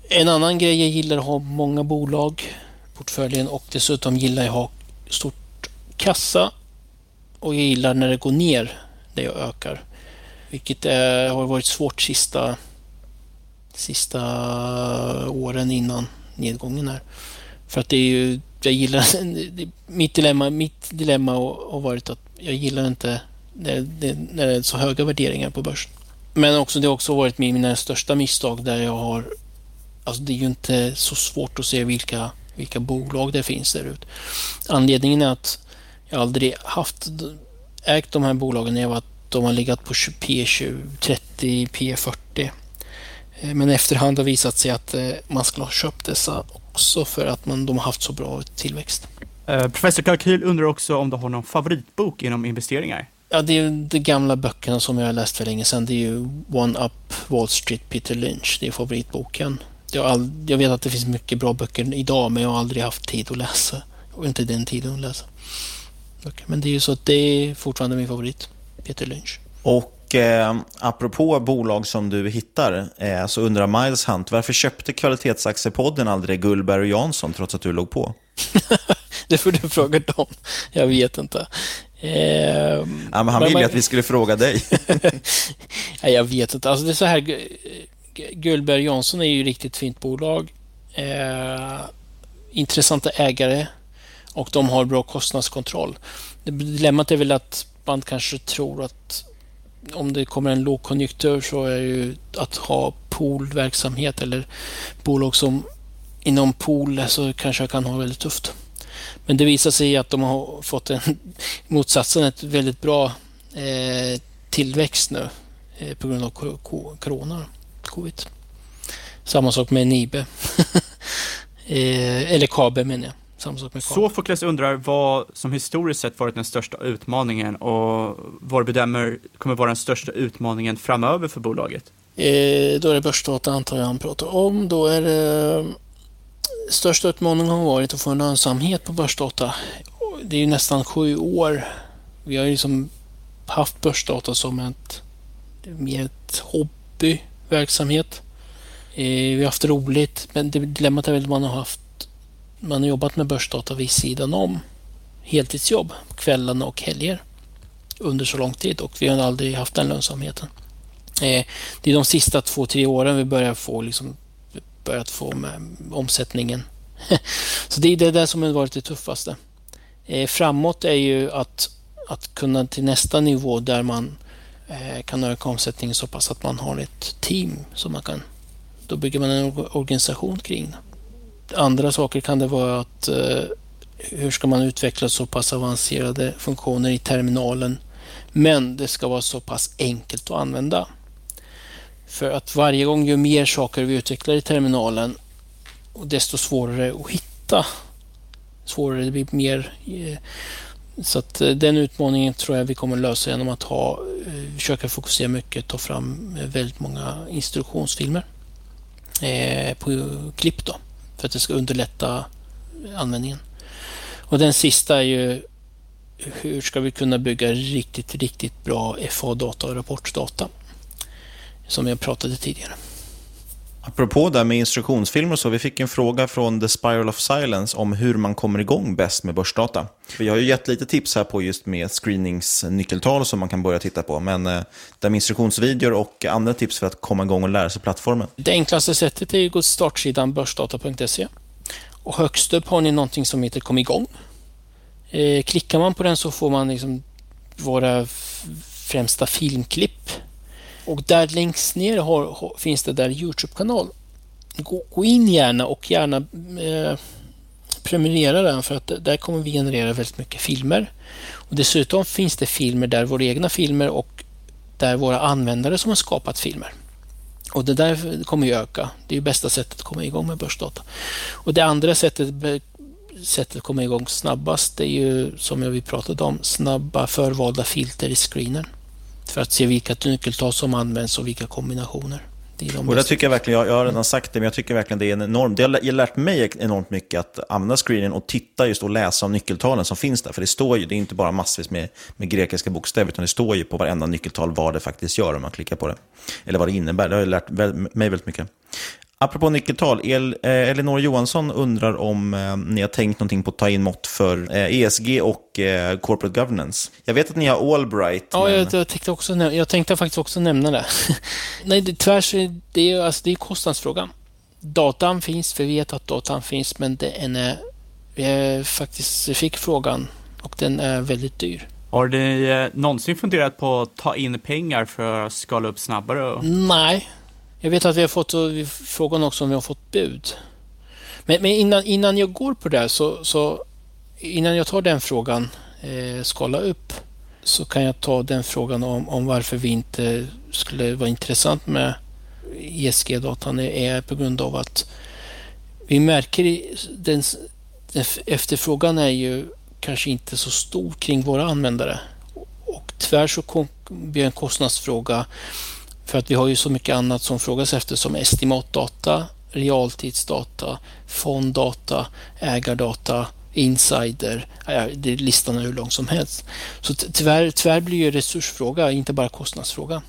En annan grej jag gillar att ha många bolag i portföljen och dessutom gillar jag att ha stort kassa och jag gillar när det går ner där jag ökar. Vilket är, har varit svårt sista, sista åren innan nedgången här. För att det är ju, jag gillar, mitt dilemma, mitt dilemma har varit att jag gillar inte när det, när det är så höga värderingar på börsen. Men också, det har också varit mina största misstag där jag har... Alltså det är ju inte så svårt att se vilka, vilka bolag det finns där ute. Anledningen är att jag aldrig haft ägt de här bolagen Jag var, de har legat på P20, 30, P40. Men efterhand har visat sig att eh, man skulle ha köpt dessa också för att man, de har haft så bra tillväxt. Eh, professor Kalkyl undrar också om du har någon favoritbok inom investeringar? Ja, det är de gamla böckerna som jag har läst för länge sedan. Det är ju One Up Wall Street Peter Lynch. Det är favoritboken. Jag, all, jag vet att det finns mycket bra böcker idag, men jag har aldrig haft tid att läsa. Och inte den tiden att läsa. Men det är ju så att det är fortfarande min favorit. Peter Lynch. Och eh, apropå bolag som du hittar, eh, så undrar Miles Hunt, varför köpte kvalitetsaktiepodden aldrig Gullberg och Jansson trots att du låg på? det får du fråga dem. Jag vet inte. Eh, ja, men han ville ju att vi skulle fråga dig. Nej, jag vet inte. Alltså det är så här, Gullberg Jansson är ju riktigt fint bolag. Eh, intressanta ägare och de har bra kostnadskontroll. Dilemmat är väl att man kanske tror att om det kommer en lågkonjunktur så är ju att ha poolverksamhet eller bolag som inom pool så kanske kan ha väldigt tufft. Men det visar sig att de har fått en motsatsen, ett väldigt bra eh, tillväxt nu eh, på grund av corona, covid. Samma sak med Nibe. eh, eller Kabe menar jag. Samma sak med Kabe. Sofokles undrar vad som historiskt sett varit den största utmaningen och vad bedömer kommer vara den största utmaningen framöver för bolaget? Då är det börsdata antar jag han pratar om. Då är det största utmaningen har varit att få en lönsamhet på börsdata. Det är ju nästan sju år. Vi har ju liksom haft börsdata som ett, mer ett hobbyverksamhet. Eh, vi har haft roligt, men det dilemmat är väl att man har haft man har jobbat med börsdata vid sidan om heltidsjobb, kvällarna och helger under så lång tid och vi har aldrig haft den lönsamheten. Eh, det är de sista två, tre åren vi börjar få, liksom, börjat få med omsättningen. så det är det där som har varit det tuffaste. Eh, framåt är ju att, att kunna till nästa nivå där man eh, kan öka omsättningen så pass att man har ett team som man kan då bygger man en organisation kring det. Andra saker kan det vara att eh, hur ska man utveckla så pass avancerade funktioner i terminalen men det ska vara så pass enkelt att använda. För att varje gång ju mer saker vi utvecklar i terminalen och desto svårare att hitta. Svårare det blir mer. Eh, så att eh, den utmaningen tror jag vi kommer lösa genom att ha, eh, försöka fokusera mycket, ta fram väldigt många instruktionsfilmer på klipp då, för att det ska underlätta användningen. Och den sista är ju hur ska vi kunna bygga riktigt, riktigt bra FA-data och rapportdata som jag pratade tidigare. Apropå det med instruktionsfilmer så, vi fick en fråga från The Spiral of Silence om hur man kommer igång bäst med börsdata. Vi har ju gett lite tips här på just med screeningsnyckeltal som man kan börja titta på, men eh, det med instruktionsvideor och andra tips för att komma igång och lära sig plattformen. Det enklaste sättet är att gå till startsidan börsdata.se och högst upp har ni någonting som heter Kom igång. Eh, klickar man på den så får man liksom våra främsta filmklipp och där längst ner har, har, finns det där Youtube-kanal. Gå, gå, in gärna och gärna eh, prenumerera den för att där kommer vi generera väldigt mycket filmer. Och Dessutom finns det filmer där, våra egna filmer och där våra användare som har skapat filmer. Och det där kommer ju öka. Det är ju bästa sättet att komma igång med börsdata. Och det andra sättet, sättet att komma igång snabbast det är ju som vi pratade om, snabba förvalda filter i screenen för att se vilka nyckeltal som används och vilka kombinationer. Det de och det tycker jag verkligen, jag, jag har redan sagt det, men jag tycker verkligen det är en enorm, det har lärt mig enormt mycket att använda screenen och titta just och läsa om nyckeltalen som finns där. För det står ju, det är inte bara massvis med, med grekiska bokstäver, utan det står ju på varenda nyckeltal vad det faktiskt gör om man klickar på det. Eller vad det innebär, det har lärt mig väldigt mycket. Apropå nyckeltal, El, eh, Elinor Johansson undrar om eh, ni har tänkt någonting på att ta in mått för eh, ESG och eh, corporate governance. Jag vet att ni har Allbright. Ja, men... jag, jag, tänkte också, jag tänkte faktiskt också nämna det. Nej, det, tvärs, det är, alltså, det är kostnadsfrågan. Datan finns, vi vet att datan finns, men det är, vi faktiskt fick frågan och den är väldigt dyr. Har ni eh, någonsin funderat på att ta in pengar för att skala upp snabbare? Nej, jag vet att vi har fått frågan också om vi har fått bud. Men, men innan, innan jag går på det så, så innan jag tar den frågan, eh, skala upp, så kan jag ta den frågan om, om varför vi inte skulle vara intressant med ESG-datan är på grund av att vi märker den, den efterfrågan är ju kanske inte så stor kring våra användare. Och tyvärr så blir det en kostnadsfråga för att vi har ju så mycket annat som frågas efter som estimatdata, realtidsdata, fonddata, ägardata, insider. det, listan är hur lång som helst. Så tyvärr, tyvärr blir ju resursfråga, inte bara kostnadsfråga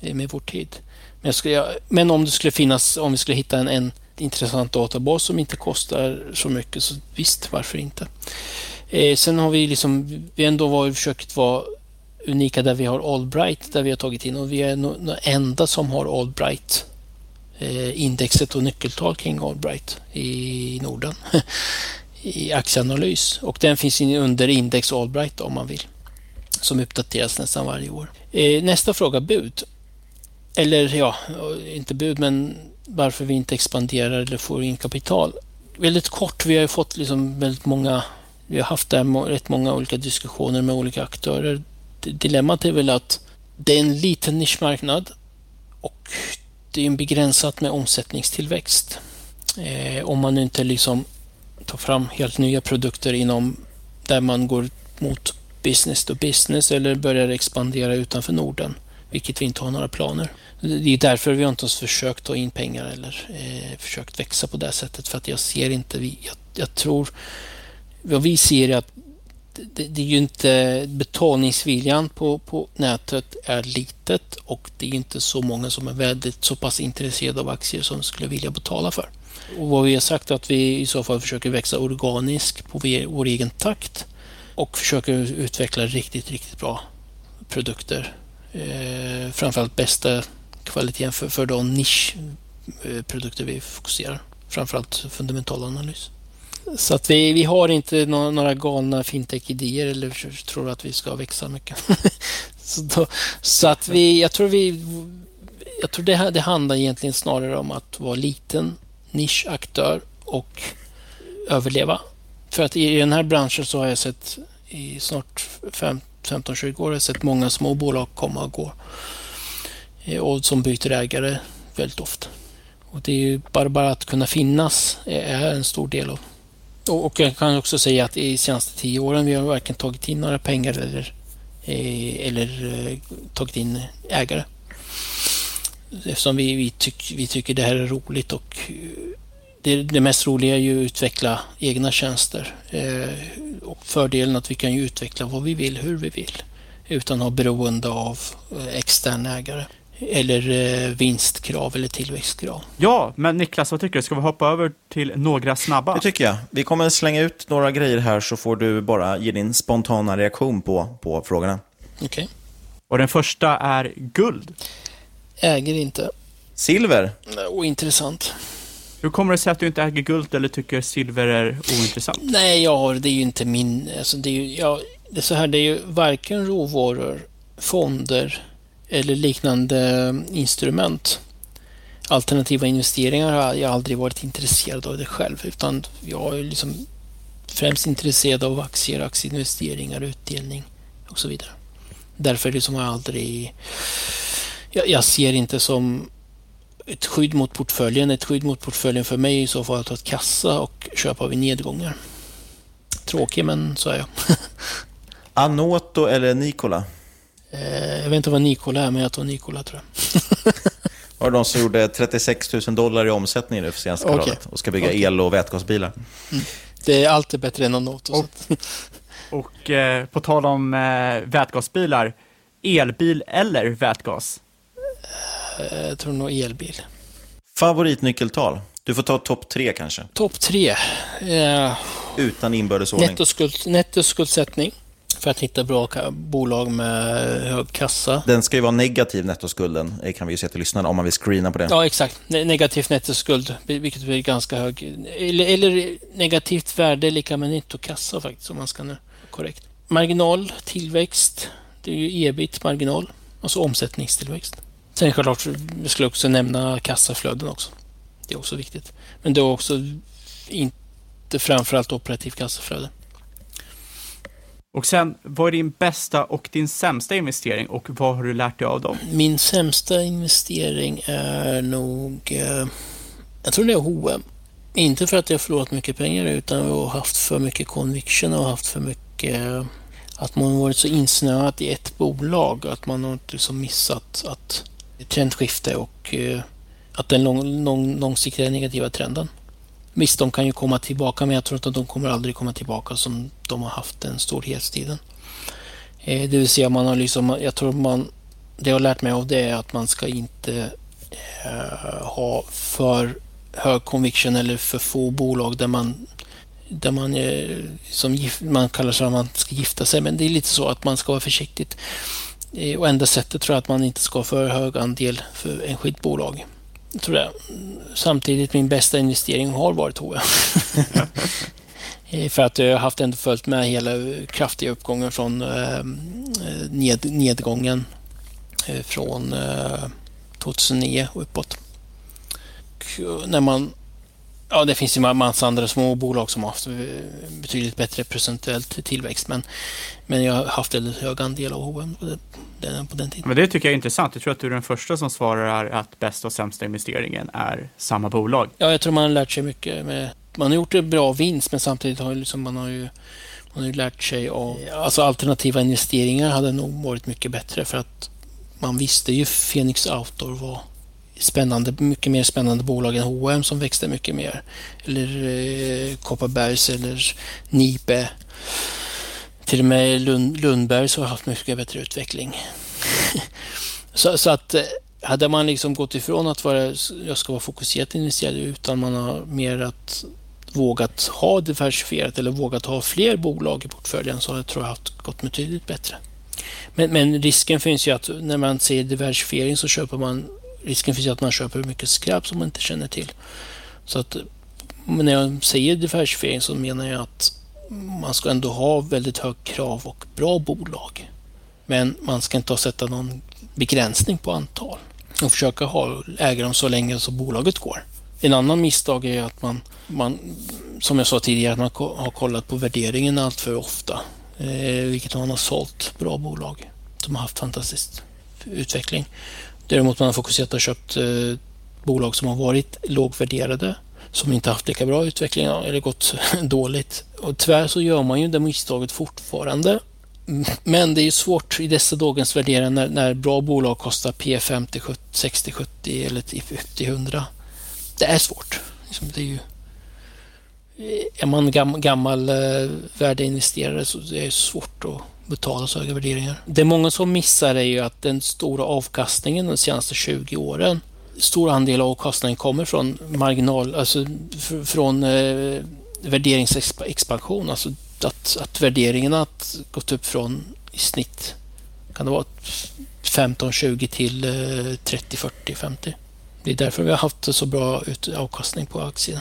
eh, med vår tid. Men, skulle, men om det skulle finnas, om vi skulle hitta en, en intressant databas som inte kostar så mycket, så visst, varför inte? Eh, sen har vi liksom, vi ändå var, försökt vara unika där vi har Allbright där vi har tagit in och vi är de enda som har Allbright eh, indexet och nyckeltal kring Allbright i Norden i aktieanalys och den finns under index Allbright om man vill som uppdateras nästan varje år. Eh, nästa fråga, bud. Eller ja, inte bud men varför vi inte expanderar eller får in kapital. Väldigt kort, vi har fått liksom väldigt många vi har haft där rätt många olika diskussioner med olika aktörer dilemmat är väl att det är en liten nischmarknad och det är en begränsat med omsättningstillväxt. Eh, om man inte liksom tar fram helt nya produkter inom där man går mot business to business eller börjar expandera utanför Norden, vilket vi inte har några planer. Det är därför vi inte har försökt ta in pengar eller eh, försökt växa på det sättet för att jag ser inte, vi, jag, jag tror, vad vi ser är att det, det, är ju inte betalningsviljan på, på nätet är litet och det är inte så många som är väldigt så pass intresserade av aktier som skulle vilja betala för. Och vad vi har sagt är att vi i så fall försöker växa organiskt på vår egen takt och försöker utveckla riktigt, riktigt bra produkter. Eh, framförallt bästa kvaliteten för, för de nischprodukter vi fokuserar. Framförallt fundamental analys. Så att vi, vi har inte några, några galna fintech-idéer eller tror att vi ska växa mycket. så, då, så, att vi, jag tror vi, jag tror det, det handlar egentligen snarare om att vara liten nischaktör och överleva. För att i den här branschen så har jag sett i snart 15-20 år har jag sett många små bolag komma och gå. Eh, och som byter ägare väldigt ofta. Och det är ju bara, bara att kunna finnas är en stor del av. Och, jag kan också säga att i senaste tio åren vi har varken tagit in några pengar eller, eh, eller eh, tagit in ägare. Eftersom vi, vi, tyck, vi tycker det här är roligt och eh, det, det mest roliga är ju att utveckla egna tjänster. och fördelen att vi kan ju utveckla vad vi vill, hur vi vill. Utan att ha beroende av extern ägare eller eh, vinstkrav eller tillväxtkrav. Ja, men Niklas, vad tycker du? Ska vi hoppa över till några snabba? Det tycker jag. Vi kommer slänga ut några grejer här så får du bara ge din spontana reaktion på, på frågorna. Okej. Okay. Och den första är guld. Äger inte. Silver. Ointressant. Hur kommer det sig att du inte äger guld eller tycker silver är ointressant? Nej, jag har, det är ju inte min... Alltså det, är ju, jag, det är så här, det är ju varken råvaror, fonder eller liknande instrument. Alternativa investeringar har jag aldrig varit intresserad av det själv utan jag är liksom främst intresserad av aktier, aktieinvesteringar, utdelning och så vidare. Därför liksom har jag aldrig... Jag, jag ser inte som ett skydd mot portföljen. Ett skydd mot portföljen för mig är i så fall att ha ett kassa och köpa vid nedgångar. Tråkig, men så är jag. Anoto eller Nikola? Eh, jag vet inte vad Nikola är, men jag tar Nikola tror jag. Var det de som gjorde 36 000 dollar i omsättning nu för senaste okay. kvartalet och ska bygga okay. el och vätgasbilar? Mm. Det är alltid bättre än något Och, och eh, på tal om eh, vätgasbilar, elbil eller vätgas? Eh, jag tror nog elbil. Favoritnyckeltal? Du får ta topp tre kanske. Topp tre? Eh, Utan inbördes ordning. Nettoskuld, nettoskuldsättning för att hitta bra bolag med hög kassa. Den ska ju vara negativ nettoskulden, det kan vi ju se till lyssnarna om man vill screena på det. Ja, exakt. Negativ nettoskuld, vilket är ganska hög. Eller, eller negativt värde lika med nettokassa faktiskt, om man ska nu korrekt. Marginal, tillväxt, det är ju ebit-marginal, alltså omsättningstillväxt. Sen självklart, vi skulle också nämna kassaflöden också. Det är också viktigt. Men det är också inte framförallt operativt kassaflöde. Och sen, vad är din bästa och din sämsta investering och vad har du lärt dig av dem? Min sämsta investering är nog, eh, jag tror det är H&M. Inte för att jag har förlorat mycket pengar utan jag har haft för mycket conviction och haft för mycket, eh, att man varit så insnöad i ett bolag att man har liksom missat att trendskifte och eh, att den lång, lång, långsiktiga negativa trenden. Visst, de kan ju komma tillbaka, men jag tror inte att de kommer aldrig komma tillbaka som de har haft den storhetstiden. Eh, det vill säga, man har liksom, jag tror man, det jag har lärt mig av det är att man ska inte eh, ha för hög conviction eller för få bolag där man där man, eh, som man kallar sig att man ska gifta sig, men det är lite så att man ska vara försiktig. Eh, och enda sättet tror jag att man inte ska ha för hög andel för enskilt bolag tror jag. Samtidigt min bästa investering har varit H&M. För att jag har haft ändå följt med hela kraftiga uppgången från eh, ned, nedgången eh, från 2009 och uppåt. Och när man Ja, det finns ju massa andra små bolag som har haft betydligt bättre procentuellt tillväxt, men, men jag har haft väldigt hög andel av H&M på den, på den tiden. Men det tycker jag är intressant. Jag tror att du är den första som svarar att bästa och sämsta investeringen är samma bolag. Ja, jag tror man har lärt sig mycket. Med, man har gjort en bra vinst, men samtidigt har liksom, man har ju man har ju lärt sig av... Alltså alternativa investeringar hade nog varit mycket bättre för att man visste ju Phoenix Outdoor var spännande, mycket mer spännande bolag än H&M som växte mycket mer. Eller eh, Kopparbergs eller Nibe. Till och med Lund, Lundbergs har haft mycket bättre utveckling. så, så, att eh, hade man liksom gått ifrån att vara, jag ska vara fokuserat investerad utan man har mer att vågat ha diversifierat eller vågat ha fler bolag i portföljen så jag tror jag att gått betydligt bättre. Men, men, risken finns ju att när man ser diversifiering så köper man risken finns ju att man köper mycket skräp som man inte känner till. Så att när jag säger diversifiering så menar jag att man ska ändå ha väldigt hög krav och bra bolag. Men man ska inte sätta någon begränsning på antal och försöka ha, äga dem så länge som bolaget går. En annan misstag är att man, man som jag sa tidigare, att man har kollat på värderingen allt för ofta. Eh, vilket man har sålt bra bolag som har haft fantastisk utveckling. Däremot man har fokuserat och köpt eh, bolag som har varit lågvärderade, som inte haft lika bra utveckling eller gått dåligt. Och tyvärr så gör man ju det misstaget fortfarande. Men det är ju svårt i dessa dagens värderingar när, när bra bolag kostar P 50, 60, 70 eller upp till 100. Det är svårt. Liksom, det är ju, är man gam, gammal eh, värdeinvesterare så är det svårt att betala så höga värderingar. Det många som missar är ju att den stora avkastningen de senaste 20 åren, stor andel av avkastningen kommer från marginal, alltså från eh, värderingsexpansion, alltså att, att värderingen har gått upp från i snitt, kan det vara 15, 20 till eh, 30, 40, 50. Det är därför vi har haft så bra avkastning på aktierna.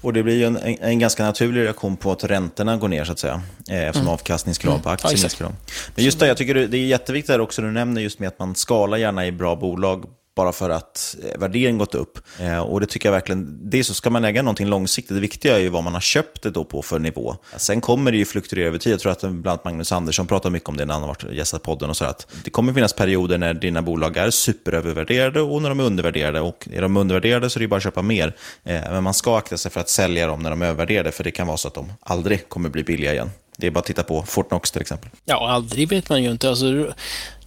Och det blir ju en, en, en, ganska naturlig reaktion på att räntorna går ner så att säga. Eh, eftersom mm. avkastningskrav på aktier minskar. Men just det, jag tycker det är jätteviktigt där också, du nämner just med att man skalar gärna i bra bolag bara för att eh, värderingen gått upp. Eh, och det tycker jag verkligen, det så ska man äga någonting långsiktigt. Det viktiga är ju vad man har köpt det då på för nivå. Sen kommer det ju fluktuera över tid. Jag tror att bland annat Magnus Andersson pratar mycket om det när han har varit gästat podden och så att det kommer finnas perioder när dina bolag är superövervärderade och när de är undervärderade. Och är de undervärderade så är det bara att köpa mer. Eh, men man ska akta sig för att sälja dem när de är övervärderade, för det kan vara så att de aldrig kommer bli billiga igen. Det är bara att titta på Fortnox till exempel. Ja, aldrig vet man ju inte. Alltså,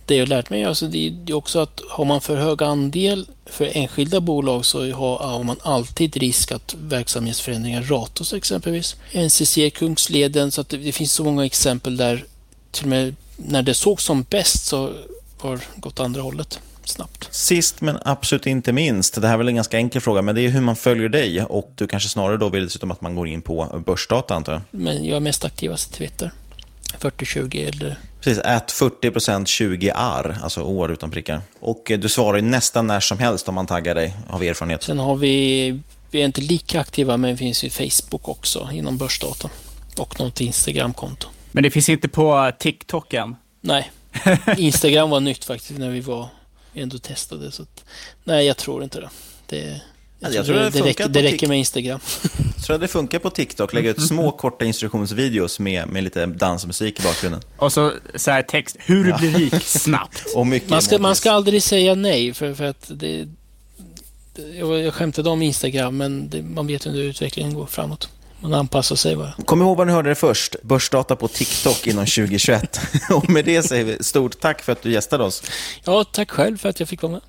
det jag lärt mig alltså det är också att har man för hög andel för enskilda bolag så har, man alltid risk att verksamhetsförändringar ratas exempelvis. NCC, Kungsleden, så att det, det, finns så många exempel där till och med när det såg som bäst så har gått andra hållet snabbt. Sist men absolut inte minst, det här är väl en ganska enkel fråga, men det är hur man följer dig och du kanske snarare då vill dessutom att man går in på börsdata antar jag? Men jag är mest aktivast i Twitter. 40-20 eller Precis, ät 40% 20 ar, alltså år utan prickar. Och eh, du svarar ju nästan när som helst om man taggar dig, har vi erfarenhet. Sen har vi, vi är inte lika aktiva, men vi finns ju Facebook också inom börsdata. Och något Instagramkonto. Men det finns inte på TikTok än? Nej, Instagram var nytt faktiskt när vi var ändå testade. Så att, nej, jag tror inte det. det jag, jag tror, det, det, räcker, det räcker med Instagram. Jag tror att det funkar på TikTok. Lägga ut små korta instruktionsvideos med, med lite dansmusik i bakgrunden. Och så, så här text, hur du blir rik snabbt. Och mycket man, ska, man ska aldrig säga nej, för, för att det, jag, jag skämtade om Instagram, men det, man vet inte hur utvecklingen går framåt. Man anpassar sig bara. Kom ihåg vad ni hörde det först. Börsdata på TikTok inom 2021. Och med det säger vi stort tack för att du gästade oss. Ja, tack själv för att jag fick vara med.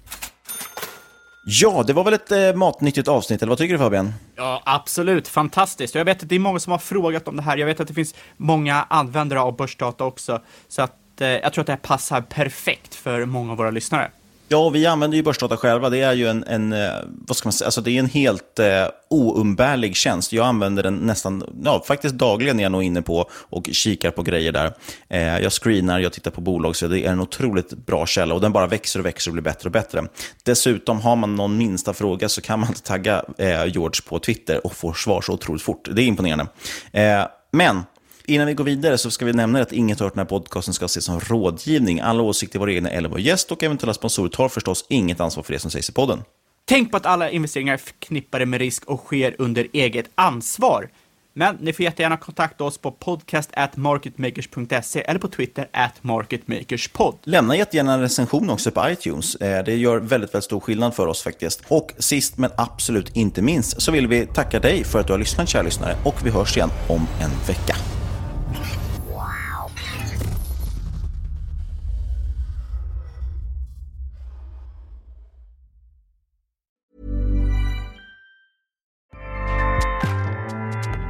Ja, det var väl ett eh, matnyttigt avsnitt, eller vad tycker du Fabian? Ja, absolut. Fantastiskt. Jag vet att det är många som har frågat om det här. Jag vet att det finns många användare av börsdata också. Så att, eh, jag tror att det här passar perfekt för många av våra lyssnare. Ja, vi använder ju börsdata själva. Det är ju en, en eh, vad ska man säga, alltså det är en helt eh, oumbärlig tjänst. Jag använder den nästan, ja, faktiskt dagligen är jag nog inne på och kikar på grejer där. Eh, jag screenar, jag tittar på bolag, så det är en otroligt bra källa och den bara växer och växer och blir bättre och bättre. Dessutom, har man någon minsta fråga så kan man tagga eh, George på Twitter och få svar så otroligt fort. Det är imponerande. Eh, men Innan vi går vidare så ska vi nämna att inget hört den här podcasten ska ses som rådgivning. Alla åsikter, våra egna eller vår gäst och eventuella sponsorer tar förstås inget ansvar för det som sägs i podden. Tänk på att alla investeringar är förknippade med risk och sker under eget ansvar. Men ni får jättegärna kontakta oss på podcast@marketmakers.se eller på Twitter at marketmakerspod. Lämna jättegärna en recension också på iTunes. Eh, det gör väldigt, väldigt stor skillnad för oss faktiskt. Och sist men absolut inte minst så vill vi tacka dig för att du har lyssnat, kära lyssnare. Och vi hörs igen om en vecka.